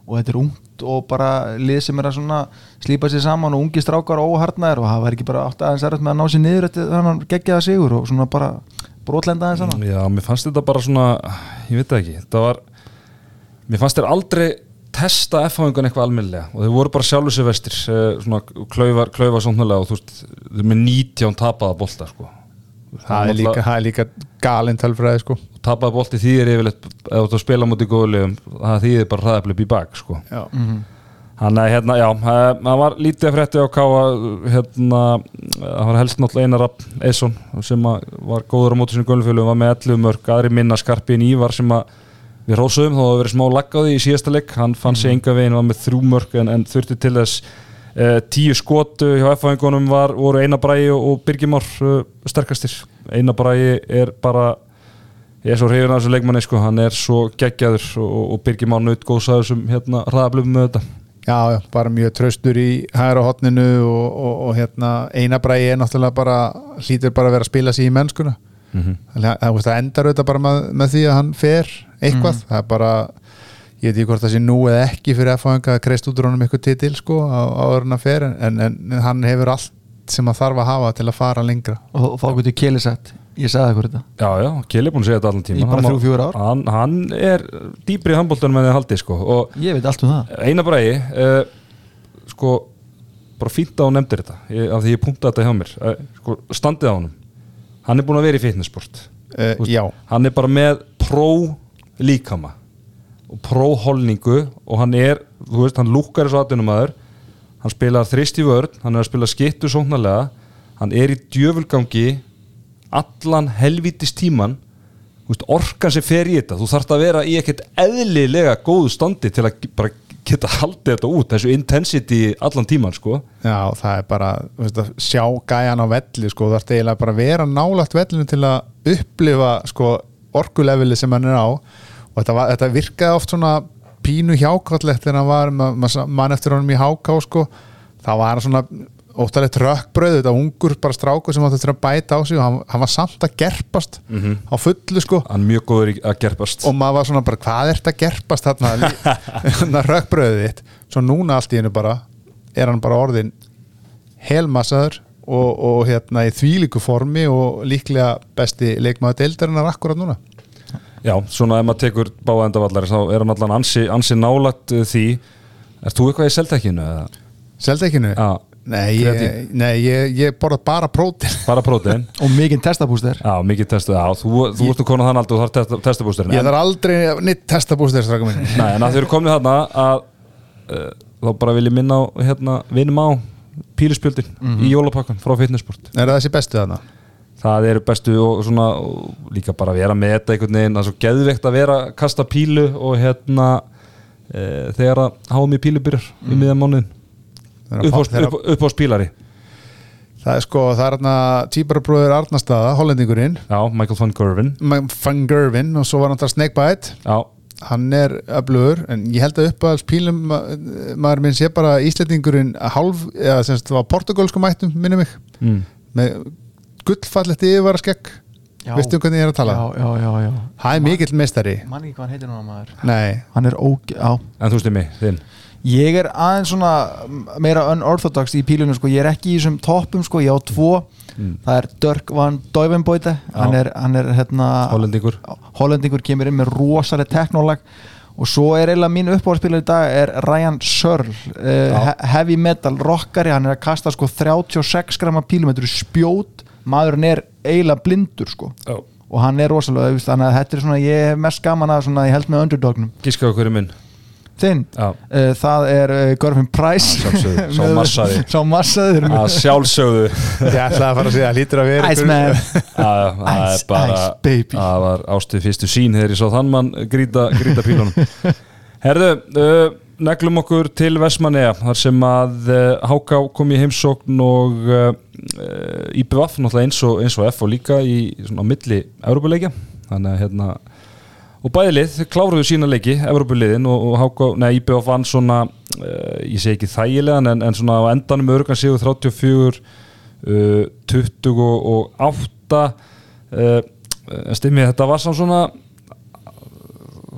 Og þetta er ungt og bara lið sem er að svona slípa sér saman og ungi strákar og óhartnaðir og það var ekki bara aðeins erfitt með að ná sér niður eftir þannig geggjaða sigur og svona bara brotlenda aðeins saman Já, mér fannst þetta bara svona ég veit það ekki, þetta var mér fannst þeir aldrei testa F-háingan eitthvað almennilega og þeir voru bara sjálfur sér vestir eh, svona klauvar, klauvar svonnulega og þú veist, þeir eru með 19 tapaða bolta sko. það er líka, það er líka galinn tölfræði sko tapaða bolti þýðir yfirleitt ef þú ert að spila mútið góðlegum það þýðir bara hraðaflip í bak sko. Já. Þannig að hérna, já, eh, það var lítið frétti á Káa, hérna, það var helst náttúrulega Einar Rapp Eisson sem var góður á móti sinu gölufjölu, var með 11 mörg, aðri minna skarpiðin Ívar sem að við rósuðum, þá hafa verið smá laggaði í síðasta leik, hann fann sig enga veginn, var með þrjú mörg en, en þurfti til þess uh, tíu skotu hjá F-fæðingunum var, voru Einar Bræi og, Birgimár uh, sterkastir. Einar Bræi er bara ég er svo hrifin af þessu leikmanni sko, hann er svo geggjaður og, og Birgimár naut góðsaður sem hérna hraðablöfum með þetta. Já, já, bara mjög traustur í hægra hotninu og, og, og hérna einabræði er náttúrulega bara hlýtur bara að vera að spila sig í mennskuna. Mhm. þannig að það, það endar auðvitað bara með, með því að hann fer eitthvað, það er bara ég veit ekki hvort það sé nú eða ekki fyrir að fá að kreist út úr honum eitthvað titil sko á, á öðrun að fer en, en, en hann hefur allt sem að þarf að hafa til að fara lengra. Og fá okkur til kélisett ég sagði okkur þetta. Já, já, Kjell er búin að segja þetta allan tíma Í bara þrjú, fjögur ár. hann, hann er dýpri í handbóltunum en þið haldið sko og ég veit allt um það. Eina bræði uh, sko, bara fínt að hún nefndir þetta ég, af því ég punktaði þetta hjá mér. Uh, sko, standið á honum. Hann er búin að vera í fitnessport uh, Þú veist, Já, hann er bara með pró líkama og pró holningu og hann er, þú veist, hann lúkkar þessu aðdunumæður hann spilar þrist í vörn hann er að spila skittu sóknarlega. Hann er í djöfulgangi allan helvítis tíman orkan sem fer í þetta þú þarft að vera í ekkert eðlilega góðu standi til að bara geta haldið þetta út, þessu intensity allan tíman sko. Já, það er bara veist, sjá gæjan á velli sko, það er eiginlega bara að vera nálagt vellinu til að upplifa sko, orkuleveli sem hann er á. Og þetta, var, þetta virkaði oft svona pínu hjákvallegt þegar hann var ma- ma- mann eftir honum í háká sko, það var svona óttalegt rökkbröð, þetta ungur bara strákur sem átti að bæta á sig og hann, hann var samt að gerpast á fullu sko. Hann mjög góður í að gerpast. Og maður var svona bara hvað ert að gerpast þarna? Þarna rökkbröðið þitt. Svo núna allt í hennu bara er hann bara orðin helmassaður og, og hérna í þvílíku formi og líklega besti leikmaður deildarinnar akkurat núna. Já, svona ef maður tekur báða endavallari þá er hann allan ansi, ansi nálægt uh, því. Er þú eitthvað í seltekkinu? eða? Seldekinu? Já, Nei, ég, nei ég, ég borða bara prótin bara prótein. Og mikinn testabúster Já, mikið já, þú, þú ert nú konar þann aldrei og þarf testa, testabústurinn Ég þarf aldrei nýtt minni Nei, en að þau eru komnið þarna að uh, þá bara vil ég minna á hérna, vinum á píluspjöldin í jólapakkan frá fitnessport Er það þessi bestu þarna? það eru bestu og svona og líka bara vera með þetta einhvern veginn það er svo geðveikt að vera að kasta pílu og hérna e, þegar að háum í pílu byrjar í miðan mánuðin upp, upp, upp á spílari Það er sko, það er hérna típarabróður Arnastaða, hollendingurinn. Já, Michael van Gerven Van Gervin og svo var hann það Snakebite. Já, hann er öflugur en ég held að uppáhalds pílum maður minn sé bara Íslendingurinn hálf, eða sem sagt var portugalsku mættum minni mig, mm. með gullfallegt yfirvara skegg Já. veistu um hvernig ég er að tala? já, já, já, já. Það er mikill meistari. Mann ekki hvað hann heitir núna maður. Nei, hann er óg, já En þú stimi, þinn Ég er aðeins svona meira unorthodox í pílunum sko, ég er ekki í þessum toppum sko, ég á tvo. Það er Dirk van Duyvenboite. Hann er, hann er hérna Hollendingur. Hollendingur kemur inn með rosalega teknólag og svo er eiginlega mín uppáhaldspílar í dag er Ryan Searle uh, heavy metal rockari, hann er að kasta sko 36 grama pílum, þetta eru spjót. Maðurinn er eiginlega blindur sko. Já. og hann er rosalega, veist, þannig að þetta er svona ég hef mest gaman að svona, ég held með underdognum Gíska okkur er minn þinn, uh, það er uh, Gorfinn Price. Já, sjálfsögðu. Sá massaði. sá massaði Að sjálfsögðu. Ég ætlaði að fara að segja að vera Iceman Já, Það er Ice, bara ice, baby. Það var ástuð fyrstu sín þegar ég sá þann mann grýta, grýta pílunum. Herðu, uh, neglum okkur til Vestmanneja þar sem að uh, Háká kom í heimsókn og IBVF náttúrulega eins og, eins og F og líka í svona á milli Európuleikja þannig að hérna og bæði lið, þau kláruðu sína leiki Európuliðin og, og Háká, nei IBVF vann svona uh, ég segi ekki þægilegan en, en svona á endanum örgan sigur 34 uh, 28 uh, stimmið þetta var svona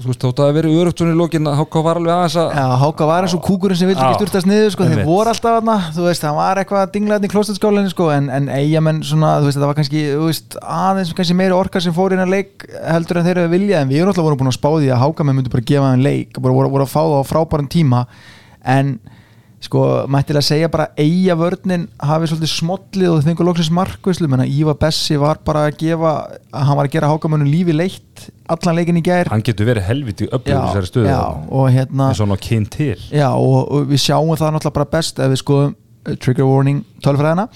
þú veist þótt að það verið örugt svona í lokin að Háká var alveg aðeins að Já, Háka var eins og kúkurinn sem vildi ekki styrtast niður sko, þeir voru alltaf þarna, þú veist, það var eitthvað að dingla þarna í klóstetskólinni sko, en, en eigamenn svona, þú veist, það var kannski, þú veist, aðeins kannski meiri orka sem fór inn að leik heldur en þeir eru vilja, en við erum alltaf voru búin að spá því að Háka menn myndi bara gefa þeim leik, bara voru, voru að fá það á frábæran tíma, en sko, mættilega segja bara eiga vörnin hafi svolítið smollið og þau fengur loksins markvislu, menna Ívar Bessi var bara að gefa, að hann var að gera Hákamönnum lífi leitt allan leikin í gær. Hann getur verið helviti í þessari stöðu. og hérna Já, og, og við sjáum það náttúrulega bara best ef við skoðum uh, trigger warning tölfræðina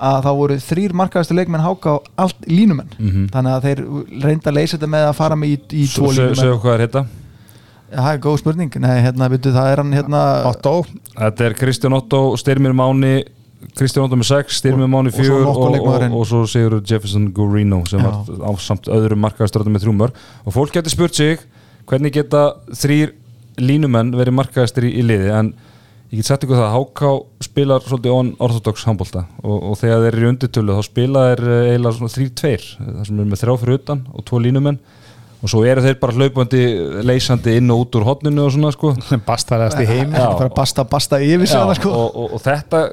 að þá voru þrýr markaðastu leikmenn háka á allt línumenn Mhm. þannig að þeir reynda að leysa þetta með að fara með í, í tvo línumenn hvað er þetta Já, það er góð spurning, nei, hérna, veitu, það er hann hérna Otto. Þetta er Kristján Otto, Styrmir Máni Kristján Otto með 6, Styrmir Og- Máni og svo 4 og, og, leikmaðurinn. og, svo Sigur Jefferson Gurino sem Já. var á samt öðrum markaðastöðum með þrjúmör og fólk getur spurt sig hvernig geta þrýr línumenn verið markaðastir í, í liði? En ég get sagt ykkur það að HK spilar svolítið on orthodox handbólta og, og þegar þeir eru í undirtölu þá spila þeir eh, eiginlega svona þrýr tveir. Það sem er með þrjá fyrir utan og tvo línumenn og svo eru þeir bara hlaupandi leysandi inn og út úr hotninu og svona sko. Bastalegast í heim basta, basta yfir hana, sko. og, og, og þetta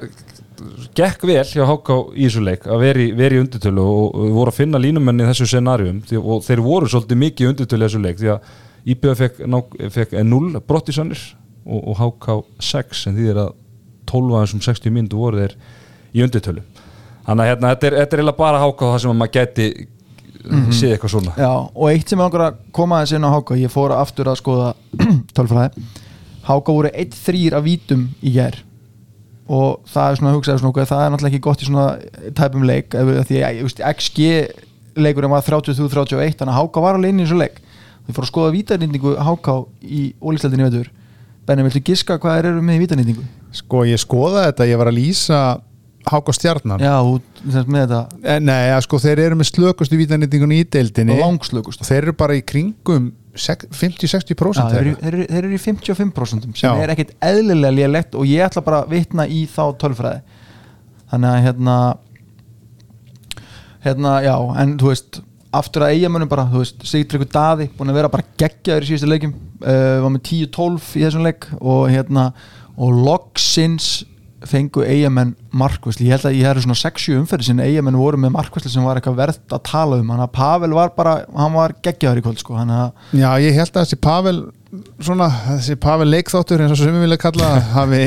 gekk vel hjá HK í þessu leik að vera í, vera í undirtölu og, og voru að finna línumenni í þessu scenarium því, og þeir voru svolítið mikið í undirtölu í þessu leik því að IBA fekk, fekk 0 brott í sannir og, og HK 6 en því er að 12 af þessum 60 myndu voru þeir í undirtölu. Þannig að hérna, þetta er, þetta er bara HK það sem að maður gæti mm séð eitthvað svona. Já, og eitt sem ég langar að koma aðeins inn á Háka ég fór aftur að skoða tölfræði. Háka voru 1-3 af vítum í gær. Og það er svona að hugsa svona, það er náttúrulega ekki gott í svona tæpum leik við- því að XG leikurinn var 33-31 þannig að Háka var alveg inn í þessu leik. Þau fór að skoða vítarnýtningu Háka í ólíksleldinni veitur Benni, viltu giska hvað er með í vítarnýtningu? Sko ég skoða þetta, ég var að lýsa Háka Stjarnan? Já, þú með þetta. Eh, Nei, ja, sko þeir eru með slökustu vítanýtingun í deildinni. Langslökust og þeir eru bara í kringum sek- 50-60% Já, þeir, þeir, eru, þeir eru í 55% sem Já. er ekkit eðlilega lélegt og ég ætla bara að vitna í þá tölfræði. Þannig að hérna hérna, já, en þú veist aftur að eigamönnum bara, þú veist Sigtryggur Daði, búin að vera bara geggjaður í síðustu leikum uh, var með 10-12 í þessum leik og hérna og loksins fengu eigamenn markvæsli, ég held að ég hefði svona 6-7 umferði sinni eigamenn voru með markvæsli sem var eitthvað verðt að tala um, hann að Pavel var bara hann var geggjaður í kvöld sko, hann að Já, ég held að þessi Pavel svona, þessi Pavel leikþáttur eins og sem við vilja kalla hafi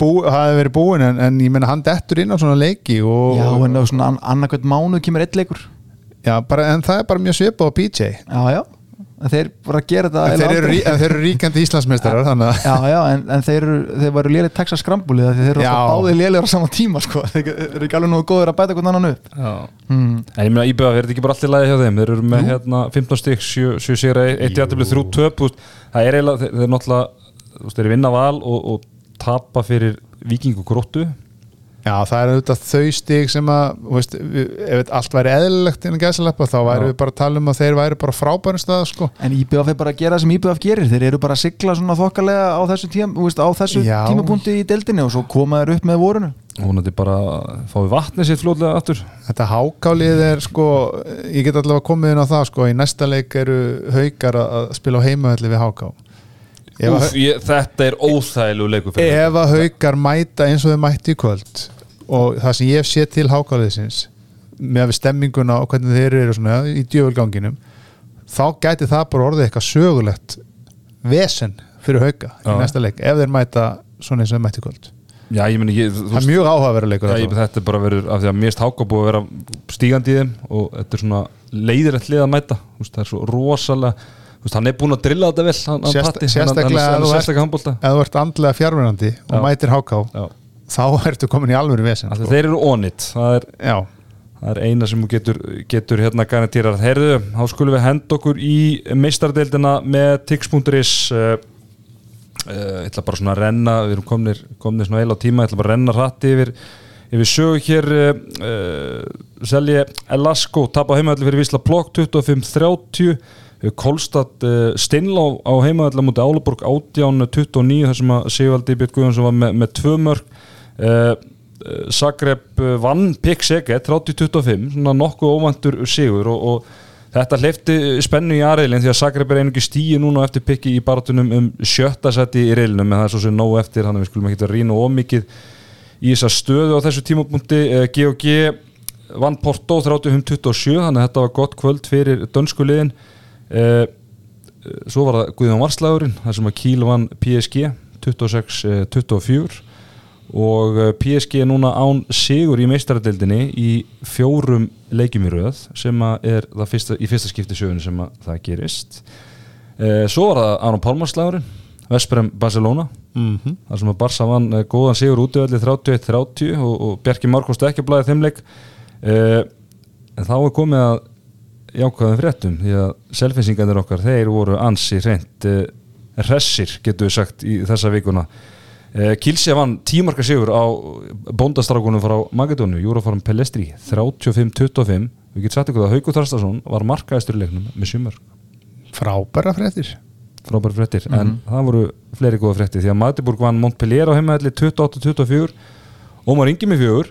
bú, hafi verið búin en, en ég menna hann dettur inn á svona leiki og, Já, en það er svona annarkvæmt mánuð kemur eitt leikur. Já, bara, en það er bara mjög svipað á PJ Já, já, en þeir bara að gera þetta en þeir, eru, en þeir eru ríkandi Íslandsmeistarar já, en, en þeir, eru, þeir varu lélir Texas Scramble því þeir eru báðið lélir á sama tíma sko. þeir eru ekki alveg nú góður að bæta hvern annan upp Já. hmm. En ég meina IBA, er þetta ekki bara allt í lagi hjá þeim? Þeir eru með hérna 15 stygg, 7 sigra, 1 jættibli, 3 töp. Það er eiginlega, þeir, þeir náttúrulega þeir vinna val og, og tapa fyrir viking og gróttu Já, það er auðvitað þau stig sem að þú veist, við, ef allt væri eðlilegt innan gæsaleppa þá væri Já. við bara að tala um að þeir væri bara frábærum stað sko. En IBF er bara að gera það sem IBF gerir þeir eru bara að sigla svona þokkalega á þessu, tím, veist, á þessu tímapunkti í deildinni og svo koma þeir upp með vorunu Hún er bara fáið vatni sitt fljóðlega aftur Þetta hákálið er sko ég get allavega komið inn á það sko í næsta leik eru haukar að að spila á heimavelli við háká að, Úf, ég, Þetta er fyrir mig. ef að haukar mæta eins og þau mætti í kvöld og það sem ég hef séð til hákáliðsins með að við stemminguna og hvernig þeir eru svona í djöfulganginum þá gæti það bara orðið eitthvað sögulegt vesen fyrir hauka í Já. næsta leik ef þeir mæta svona eins og mætti kvöld. Já, ég meni, ég, það er mjög áhugaverður leikur Já, ég, allavega. þetta er bara verið af því að mér erst háka búið að vera stígandi í þeim og þetta er svona leiðilegt lið að mæta. Veist, það er svo rosalega veist, hann er búinn að drilla þetta vel sérstaklega ef þú ert- andlega fjárverandi og mætir háká þá ertu komin í alvöru vesen sko. þeir eru onit það er, það er eina sem getur, getur hérna garantýrar Herðu, þá skulum við henda okkur í meistardeildina með tix.is uh, uh, ég ætla bara svona að renna við erum komnir, komnir svona eil á tíma ég ætla bara að renna hratti yfir yfir sögu hér uh, selji Elasko tap á heimaðalli fyrir Vísla Blokk 25-30 Kolstad uh, Steinlá á heimaðalli mútið Álaborg 18-29 þar sem að Sigvaldi Björn Guðjónsson var með, með tvö mörg Zagreb uh, vann Pikk Sege 30-25 svona nokkuð óvantur sigur og, og Þetta hleyfti spennu í aðreilin því að Zagreb er einungi stíi núna eftir pikki í baratunum um sjötta seti í reilinum en það er svo sem nóg eftir þannig að við skulum ekki að rýna ómikið í þessa stöðu á þessu tímapunkti. Eh, GOG vann Porto 35-27 þannig að þetta var gott kvöld fyrir dönsku liðin. Eh, eh, svo var það Guðjón Varslægurinn þar sem að Kíl vann PSG 26-24 og eh, PSG er núna án sigur í meistaradeildinni í fjórum leikjum í röð sem er fyrsta, í fyrsta skipti sögunni sem að það gerist. E, svo var það Aron Pálmarslægurinn Vesprem Barcelona mm þar sem að Barca vann eh, góðan sigur útöðalli 31-30 og, og Bjarki Markost ekki blæði þeimleik e, en þá er komið að jákvæðum fréttum því að selfinsingarnir okkar þeir voru ansi reynd e, hressir getur við sagt í þessa vikuna Kilsi vann tímarka sigur á bóndastrákunum frá Magadónu Júraform Pellestri 35-25 við getum sagt ykkur að Hauku Þarstason var markaðistur í leiknum með sumar frábæra fréttir. Frábær fréttir, en það voru fleiri góða fréttir því að Magdeburg vann Montpellier á heimaðalli 28-24 Ómar Ingi með fjögur.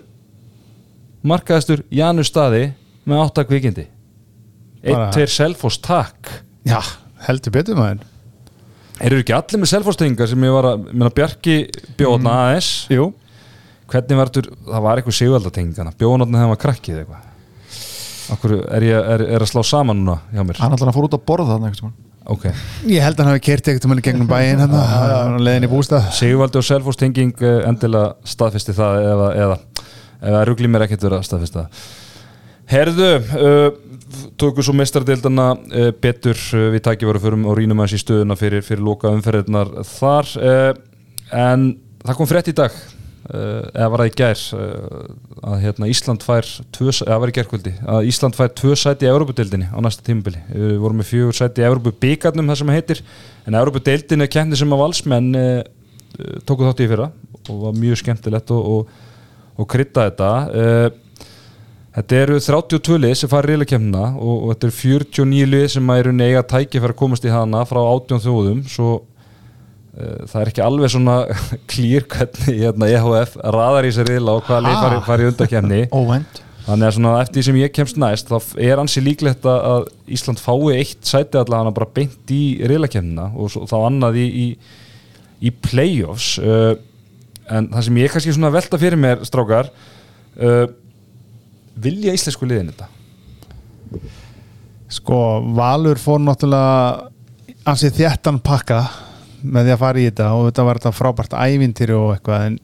Markaðistur Janus Staði með 8 kvikindi. Bara- 1-2 Selfoss takk. Já, heldur betur maður eru ekki allir með Selfoss-tengingar sem ég var að minna Bjarki bjóðna Mm. aðeins jú, hvernig þetta, það var eitthvað sigvaldatengingana bjóðna þegar maður krakkið eitthvað? Akkur er, ég, er, er að slá saman núna hjá mér? Hann ætlar að fór út að borða þarna einhvern tímann. ok, ég held að hann hafi kert um henni gegnum bæinn hann á leiðin í bústað. Sigvaldi og Selfoss-tenging eh, endilega staðfesti það eða, eða, eða ruggli mér ekkert verið að staðfesta það. Herðu, uh, tóku svo mestardildana uh, betur uh, við tækifæru fyrir og rínum aðeins í stöðuna fyrir, fyrir loka umferðirnar þar. Uh, en það kom frétt í dag eða var það í gær að hérna, Ísland fær tvö, eða var í gærkvöldi að Ísland fær tvö sæti í Európa-dildinni á næsta tímabili. Við vorum með fjögur sæti í Európa-byggarnum það sem heitir en Európa-dildin er keppni sem að valsmenn tóku þátt í fyrra og var mjög skemmtilegt og, og, og krydda þetta Þetta eru 32 lið sem fara reyla kemna og, og þetta eru 49 lið sem eru neiga tæki fyrir að komast í hana frá 18 þjóðum. Svo uh, það er ekki alveg svona klýr hvernig hérna, EHF raðar í sér reyla og hvaða lið fari, fari undan kemni Óvænt. Þannig að svona eftir því sem ég kemst næst þá er ansi líklegt að- Ísland fái eitt sæti allavega bara beint í reyla kemna og svo, þá annað í, í, í playoffs. Uh, en það sem ég kannski svona velta fyrir mér strákar uh, vilja íslensku liðin þetta? sko, Valur fór náttúrulega ansið þjættan pakka með því að fara í þetta og þetta var þetta frábært ævintýri og eitthvað en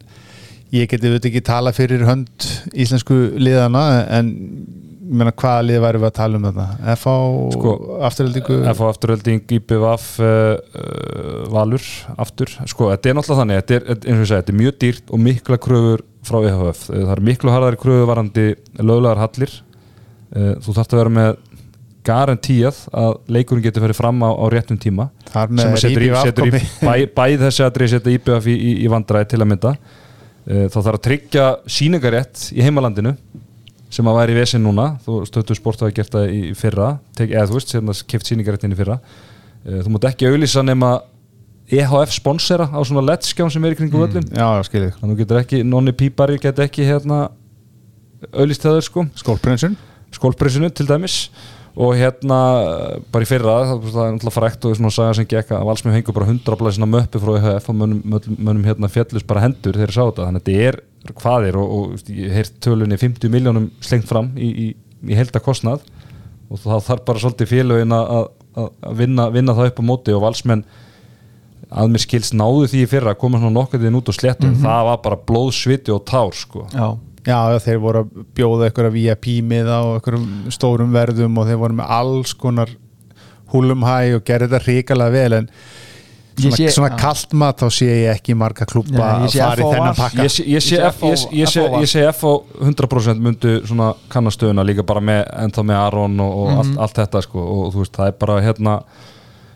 ég geti auðvitað ekki tala fyrir hönd íslensku liðana en ég meina hvaða lið væri við að tala um þetta FH, Sko, afturöldingu FH afturölding, IPVF uh, uh, Valur aftur. Sko, þetta er náttúrulega þannig, þetta er, eins og ég segi, þetta er mjög dýrt og mikla kröfur frá EHF það er miklu harðari kröfur varandi löglegar hallir. Uh, þú þarft að vera með garantíað að leikurinn getur farið fram á, á réttum tíma. Þar sem með í komi. bæ, bæð þessi aðrið setja IBF í, í, í vandræði til að mynda. Uh, þá þarf að tryggja síningarétt í heimalandinu sem að væri í vesin núna þú stöttu sport hafa gert það í fyrra tek, eða þú veist, sem það keft síningaréttin í fyrra. Uh, þú mátt ekki auðlýsa nema EHF sponsera á svona letskjám sem er í kringum völlin Já, já, skiljið þannig að þú getur ekki, nonni pípari get ekki hérna auðlýst það sko. Skólprinsun skólprissinu til dæmis. Og hérna bara í fyrra það, það er náttúrulega frækt og svona saga sem gekk að valsmið hengur bara 100 blæsina möppi frá EHF og mönnum, mönnum, hérna fjallus bara hendur þegar að þetta er hvað er og, og ég heirt tölunni 50 miljónum slengt fram í, í, í helda kostnað og það þarf bara svolítið félögin að, að, að vinna, vinna það upp á móti og valsmenn að mér skils náðu því fyrra að koma svona nokkuð þinn út og sléttum. Það var bara blóð, sviti og tár sko. Já, Já, þeir voru að bjóða einhverja VIP miða og einhverjum stórum verðum og þeir voru með alls konar húlum hæ og gerði þetta ríkalega vel en svona, sé- svona kalt mat þá sé ég ekki marga klúpa ég að fara í FO þennan pakka. Ég sé, ég sé, Ég sé F, ég, sé- ég sé, FO var. ég sé F á 100% myndu svona kannastöðuna líka bara með ennþá með Aron og, og allt, allt þetta sko. Og þú veist það er bara hérna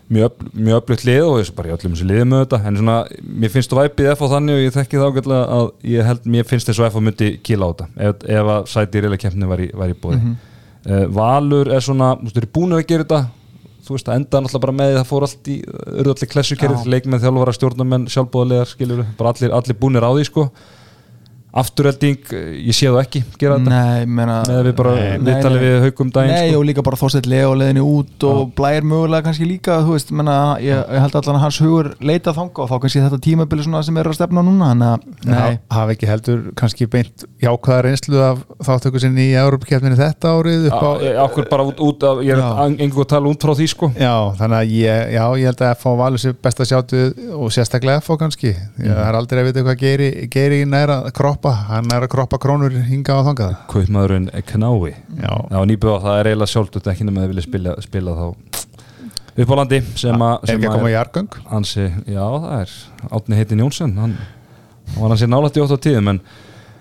mjög, mjög öflugt lið og þessu bara í öllum þessu liðum með þetta en svona mér finnst þú væpið F á þannig og ég þekki það ágætlega að ég held mér finnst þess að F á myndi kýla á þetta ef, ef að sæti í reyla kemni var í, var í bóði Valur er svona, þú veist, þeir eru búin að gera þetta þú veist, það enda náttúrulega bara með því það fór allt í, klessukerið, Já. leikmenn þjálfara stjórnamenn, sjálfbóðalegar, skiljur bara allir, allir búnir á því, sko afturhelding, eh, ég sé það ekki gera þetta, Nei, meina með við bara viðtalið við haugum daginn, Nei, sko. og líka bara Þorsteinn Leo leðinni út og blæir mögulega kannski líka þú veist, menna, ég, ég held allan að hans hugur leita þanga og þá kannski þetta tímabili sem er að stefna núna, að nei, hafa ekki heldur kannski beint jákvæða reynslu af þáttöku sinni í Európa-kefninu þetta árið upp á Já, okkur bara út, út af, ég er engur að tala út frá því, sko. Já, þannig að ég, já, ég held að FH valur sér best að sjáttu og sérstaklega FH kannski. Mm. það er aldrei að vita hvað geiri, geiri næra að kroppa, hann er að kroppa krónur hinga á þangað. Kaupmaðurinn Knái. Já, Já, nýbúða, það er eiginlega sjálft ekki nema að þið vilja spila, spila þá upp á landi sem að er ekki að koma í jargöng Ansi, já það er Átni heitin Jónsson hann, hann var hansi nálætt í 8 tíðum en,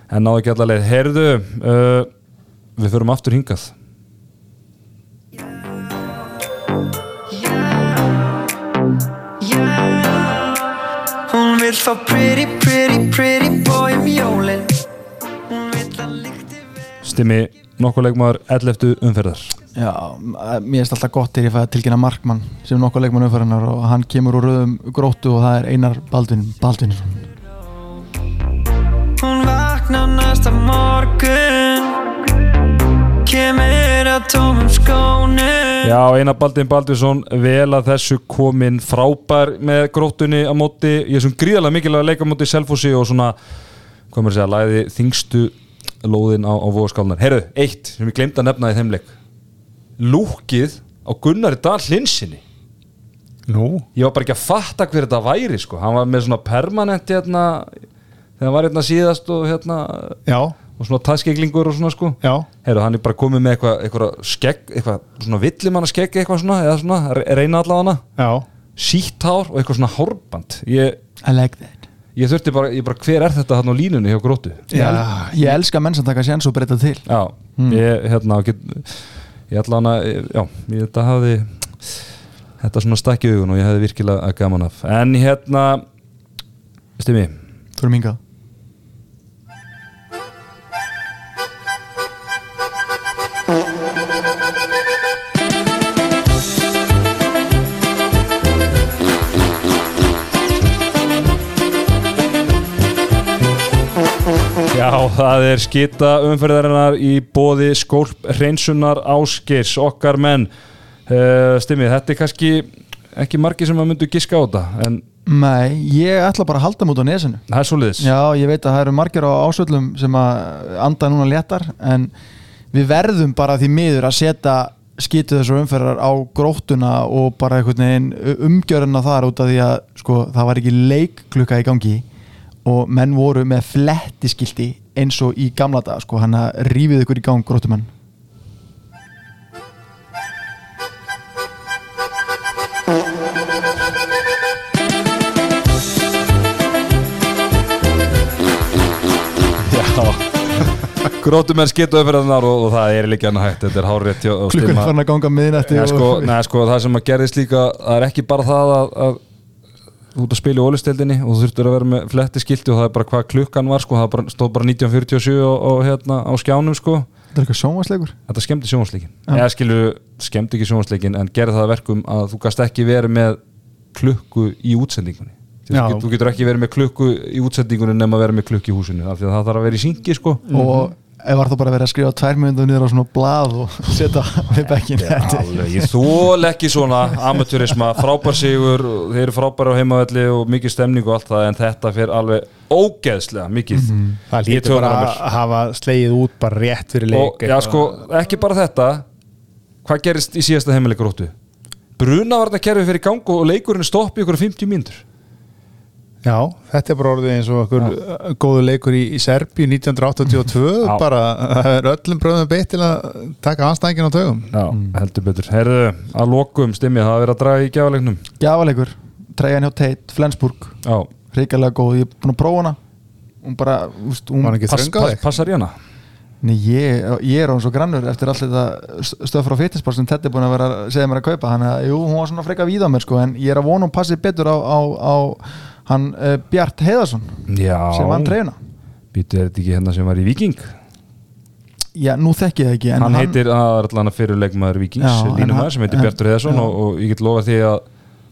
en náðu ekki allar leið. Heyrðu, uh, við förum aftur hingað. Hún fá pretty, pretty, pretty boy um jólin Hún vill að lykti Stimmi nokkuð leikmaður 11. umferðar. Já, mér finnst alltaf gott þegar ég fæ að tilkynna markmann sem nokkuð leikmann umfærinar og hann kemur úr röðum gróttu og það er Einar Baldvin Baldvinsson. Hún vaknar næsta morgun Já, Einar Baldin Baldvinsson vel að þessu komin frábær með gróttunni á móti ég er svona gríðarlega mikilvæg að leika á móti Selfossi og svona, hvað maður að segja, læði þingstu lóðin á, á vóðskálnar Herru, eitt sem ég glemt að nefna í þeim leik. Lúkið á Gunnari Dahl Linsinni Nú, ég var bara ekki að fatta hver þetta væri sko. hann var með svona permanent hérna, þegar hann var hérna síðast og hérna já, og svona taskeglingur og svona sko. Já. Heyrðu, hann er bara komið með eitthvað, eitthvað skegg, eitthvað svona villimanna skegg eitthvað svona, eða svona, re- reyna allavega hana Já, sítt hár og eitthvað svona hárband. Ég, I like that. ég þurfti bara, ég bara, hver er þetta hann á línunni hjá grótu? Ég, el, ég elska menn sem taka séns og breyta til. Já, ég, hérna, get, ég ætla hana, já, ég þetta hafði, þetta svona stakki augun og ég hefði virkilega gaman af. En hérna, stimmi, Þú erum hingað Já, það er skita umferðarinnar í bóði skólp hreinsunar áskers, okkar menn. Uh, Stimmi, þetta er kannski ekki margir sem að myndu giska á þetta en Nei, ég ætla bara að halda mút á nesinu. Það er svoleiðis. Já, ég veit að það eru margir á ásvöllum sem að anda núna léttar en við verðum bara því miður að setja skýtu þessu umferðar á gróttuna og bara einhvern veginn umgjöruna þar út af því að sko, það var ekki leikklukka í gangi og menn voru með flettiskilti eins og í gamla dag sko, hann að rífið ykkur í gang gróttumenn Grótumenn skita umferðarinnar og, og það er líka annað hægt, þetta er og klukkan farin að ganga miðnætti Já, og- sko, neða, sko, það sem að gerðist líka það er ekki bara það að, að út að spila í ólistildinni og þú þurftur að vera með fletti skilti og það er bara hvað klukkan var sko, það bara, stóð bara 1947 og, og hérna á skjánum sko. Þetta er eitthvað sjónvarsleikur þetta skemmti sjónvarsleikin Já. eða skilu, skemmti ekki sjónvarsleikin en gerði það að verkum að þú gast ekki verið með klukku í útsendingunni. Já. þú getur ekki verið með klukku í útsendingunni nema vera með klukku í húsinu það þarf að vera í syngi sko. Og ef var þá bara verið að skrifa tvær mjöndu niður á svona blað og setja við bekkin þetta ég þól ekki svona amatúrisma, frábær sigur þeir eru frábæri á heimavelli og mikið stemning og allt það en þetta fyrir alveg ógeðslega mikið Það Ég lítur tók bara að hafa slegið út bara rétt fyrir leik og já sko, ekki bara þetta. Hvað gerist í síðasta heimileikur óttu brunavarna kerfi fyrir gang og leikurinn stoppi ykkur 50 mínútur Já, þetta er bara orðið eins og okkur uh, góðu leikur í, í Serbíu 1982 Já. bara það er öllum bröðum beitt til að taka anstæðingin á tögum Já, heldur betur. Herðu, að lokum stimmi, það er að draga í gjafalegnum. Gjafalegur, treyjan hjá Tate, Flensburg. Já, Ríkarlega góð, ég er búin að prófa hana. Hún bara, úst, hún pass, pass, passar í hana. Nei, ég, ég er hún svo grannur eftir allt þetta stöð frá fitnessport sem Ted er búin að vera segja mér að kaupa. Hann að, jú, hún var svona freka víða mér sko en ég er að vona hún passi betur á, á, á hann uh, Bjart Heiðarsson sem vann treyjuna Býtu, er þetta ekki hérna sem var í Viking? Já, nú þekki ég það ekki hann, heitir, það er allan að fyrir leikmaður Vikings, Já, en línum hann- sem heitir Bjartur Heðarsson já. og, og ég get lofa því að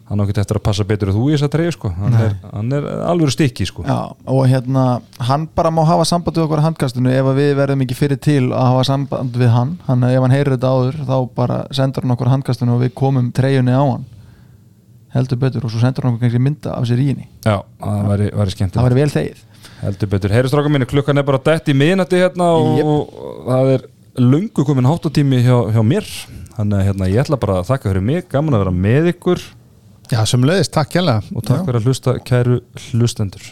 hann ákveðt eftir að passa betur en þú í þessa treyju sko. Hann er, hann er alveg stikki sko. Já, og hérna, hann bara má hafa samband við okkur á handkastinu ef að við verðum ekki fyrir til að hafa samband við hann hann ef hann heyrir þetta áður þá bara sendur hann okkur handkastinu og við komum treyjunni á hann heldur betur og svo sendur hann kannski mynda af sér í henni Já, það væri, væri skemmt. það væri vel þegið Heldur betur. Heyrðu stráka mínu, klukkan er bara dætt í miðnætti hérna og, Jep. og, það er lungu komin háttatími hjá, hjá mér. Þannig að hérna, ég ætla bara að þakka fyrir mig, gaman að vera með ykkur Já, sem leiðist, takk hérlega og takk fyrir að hlusta kæru hlustendur.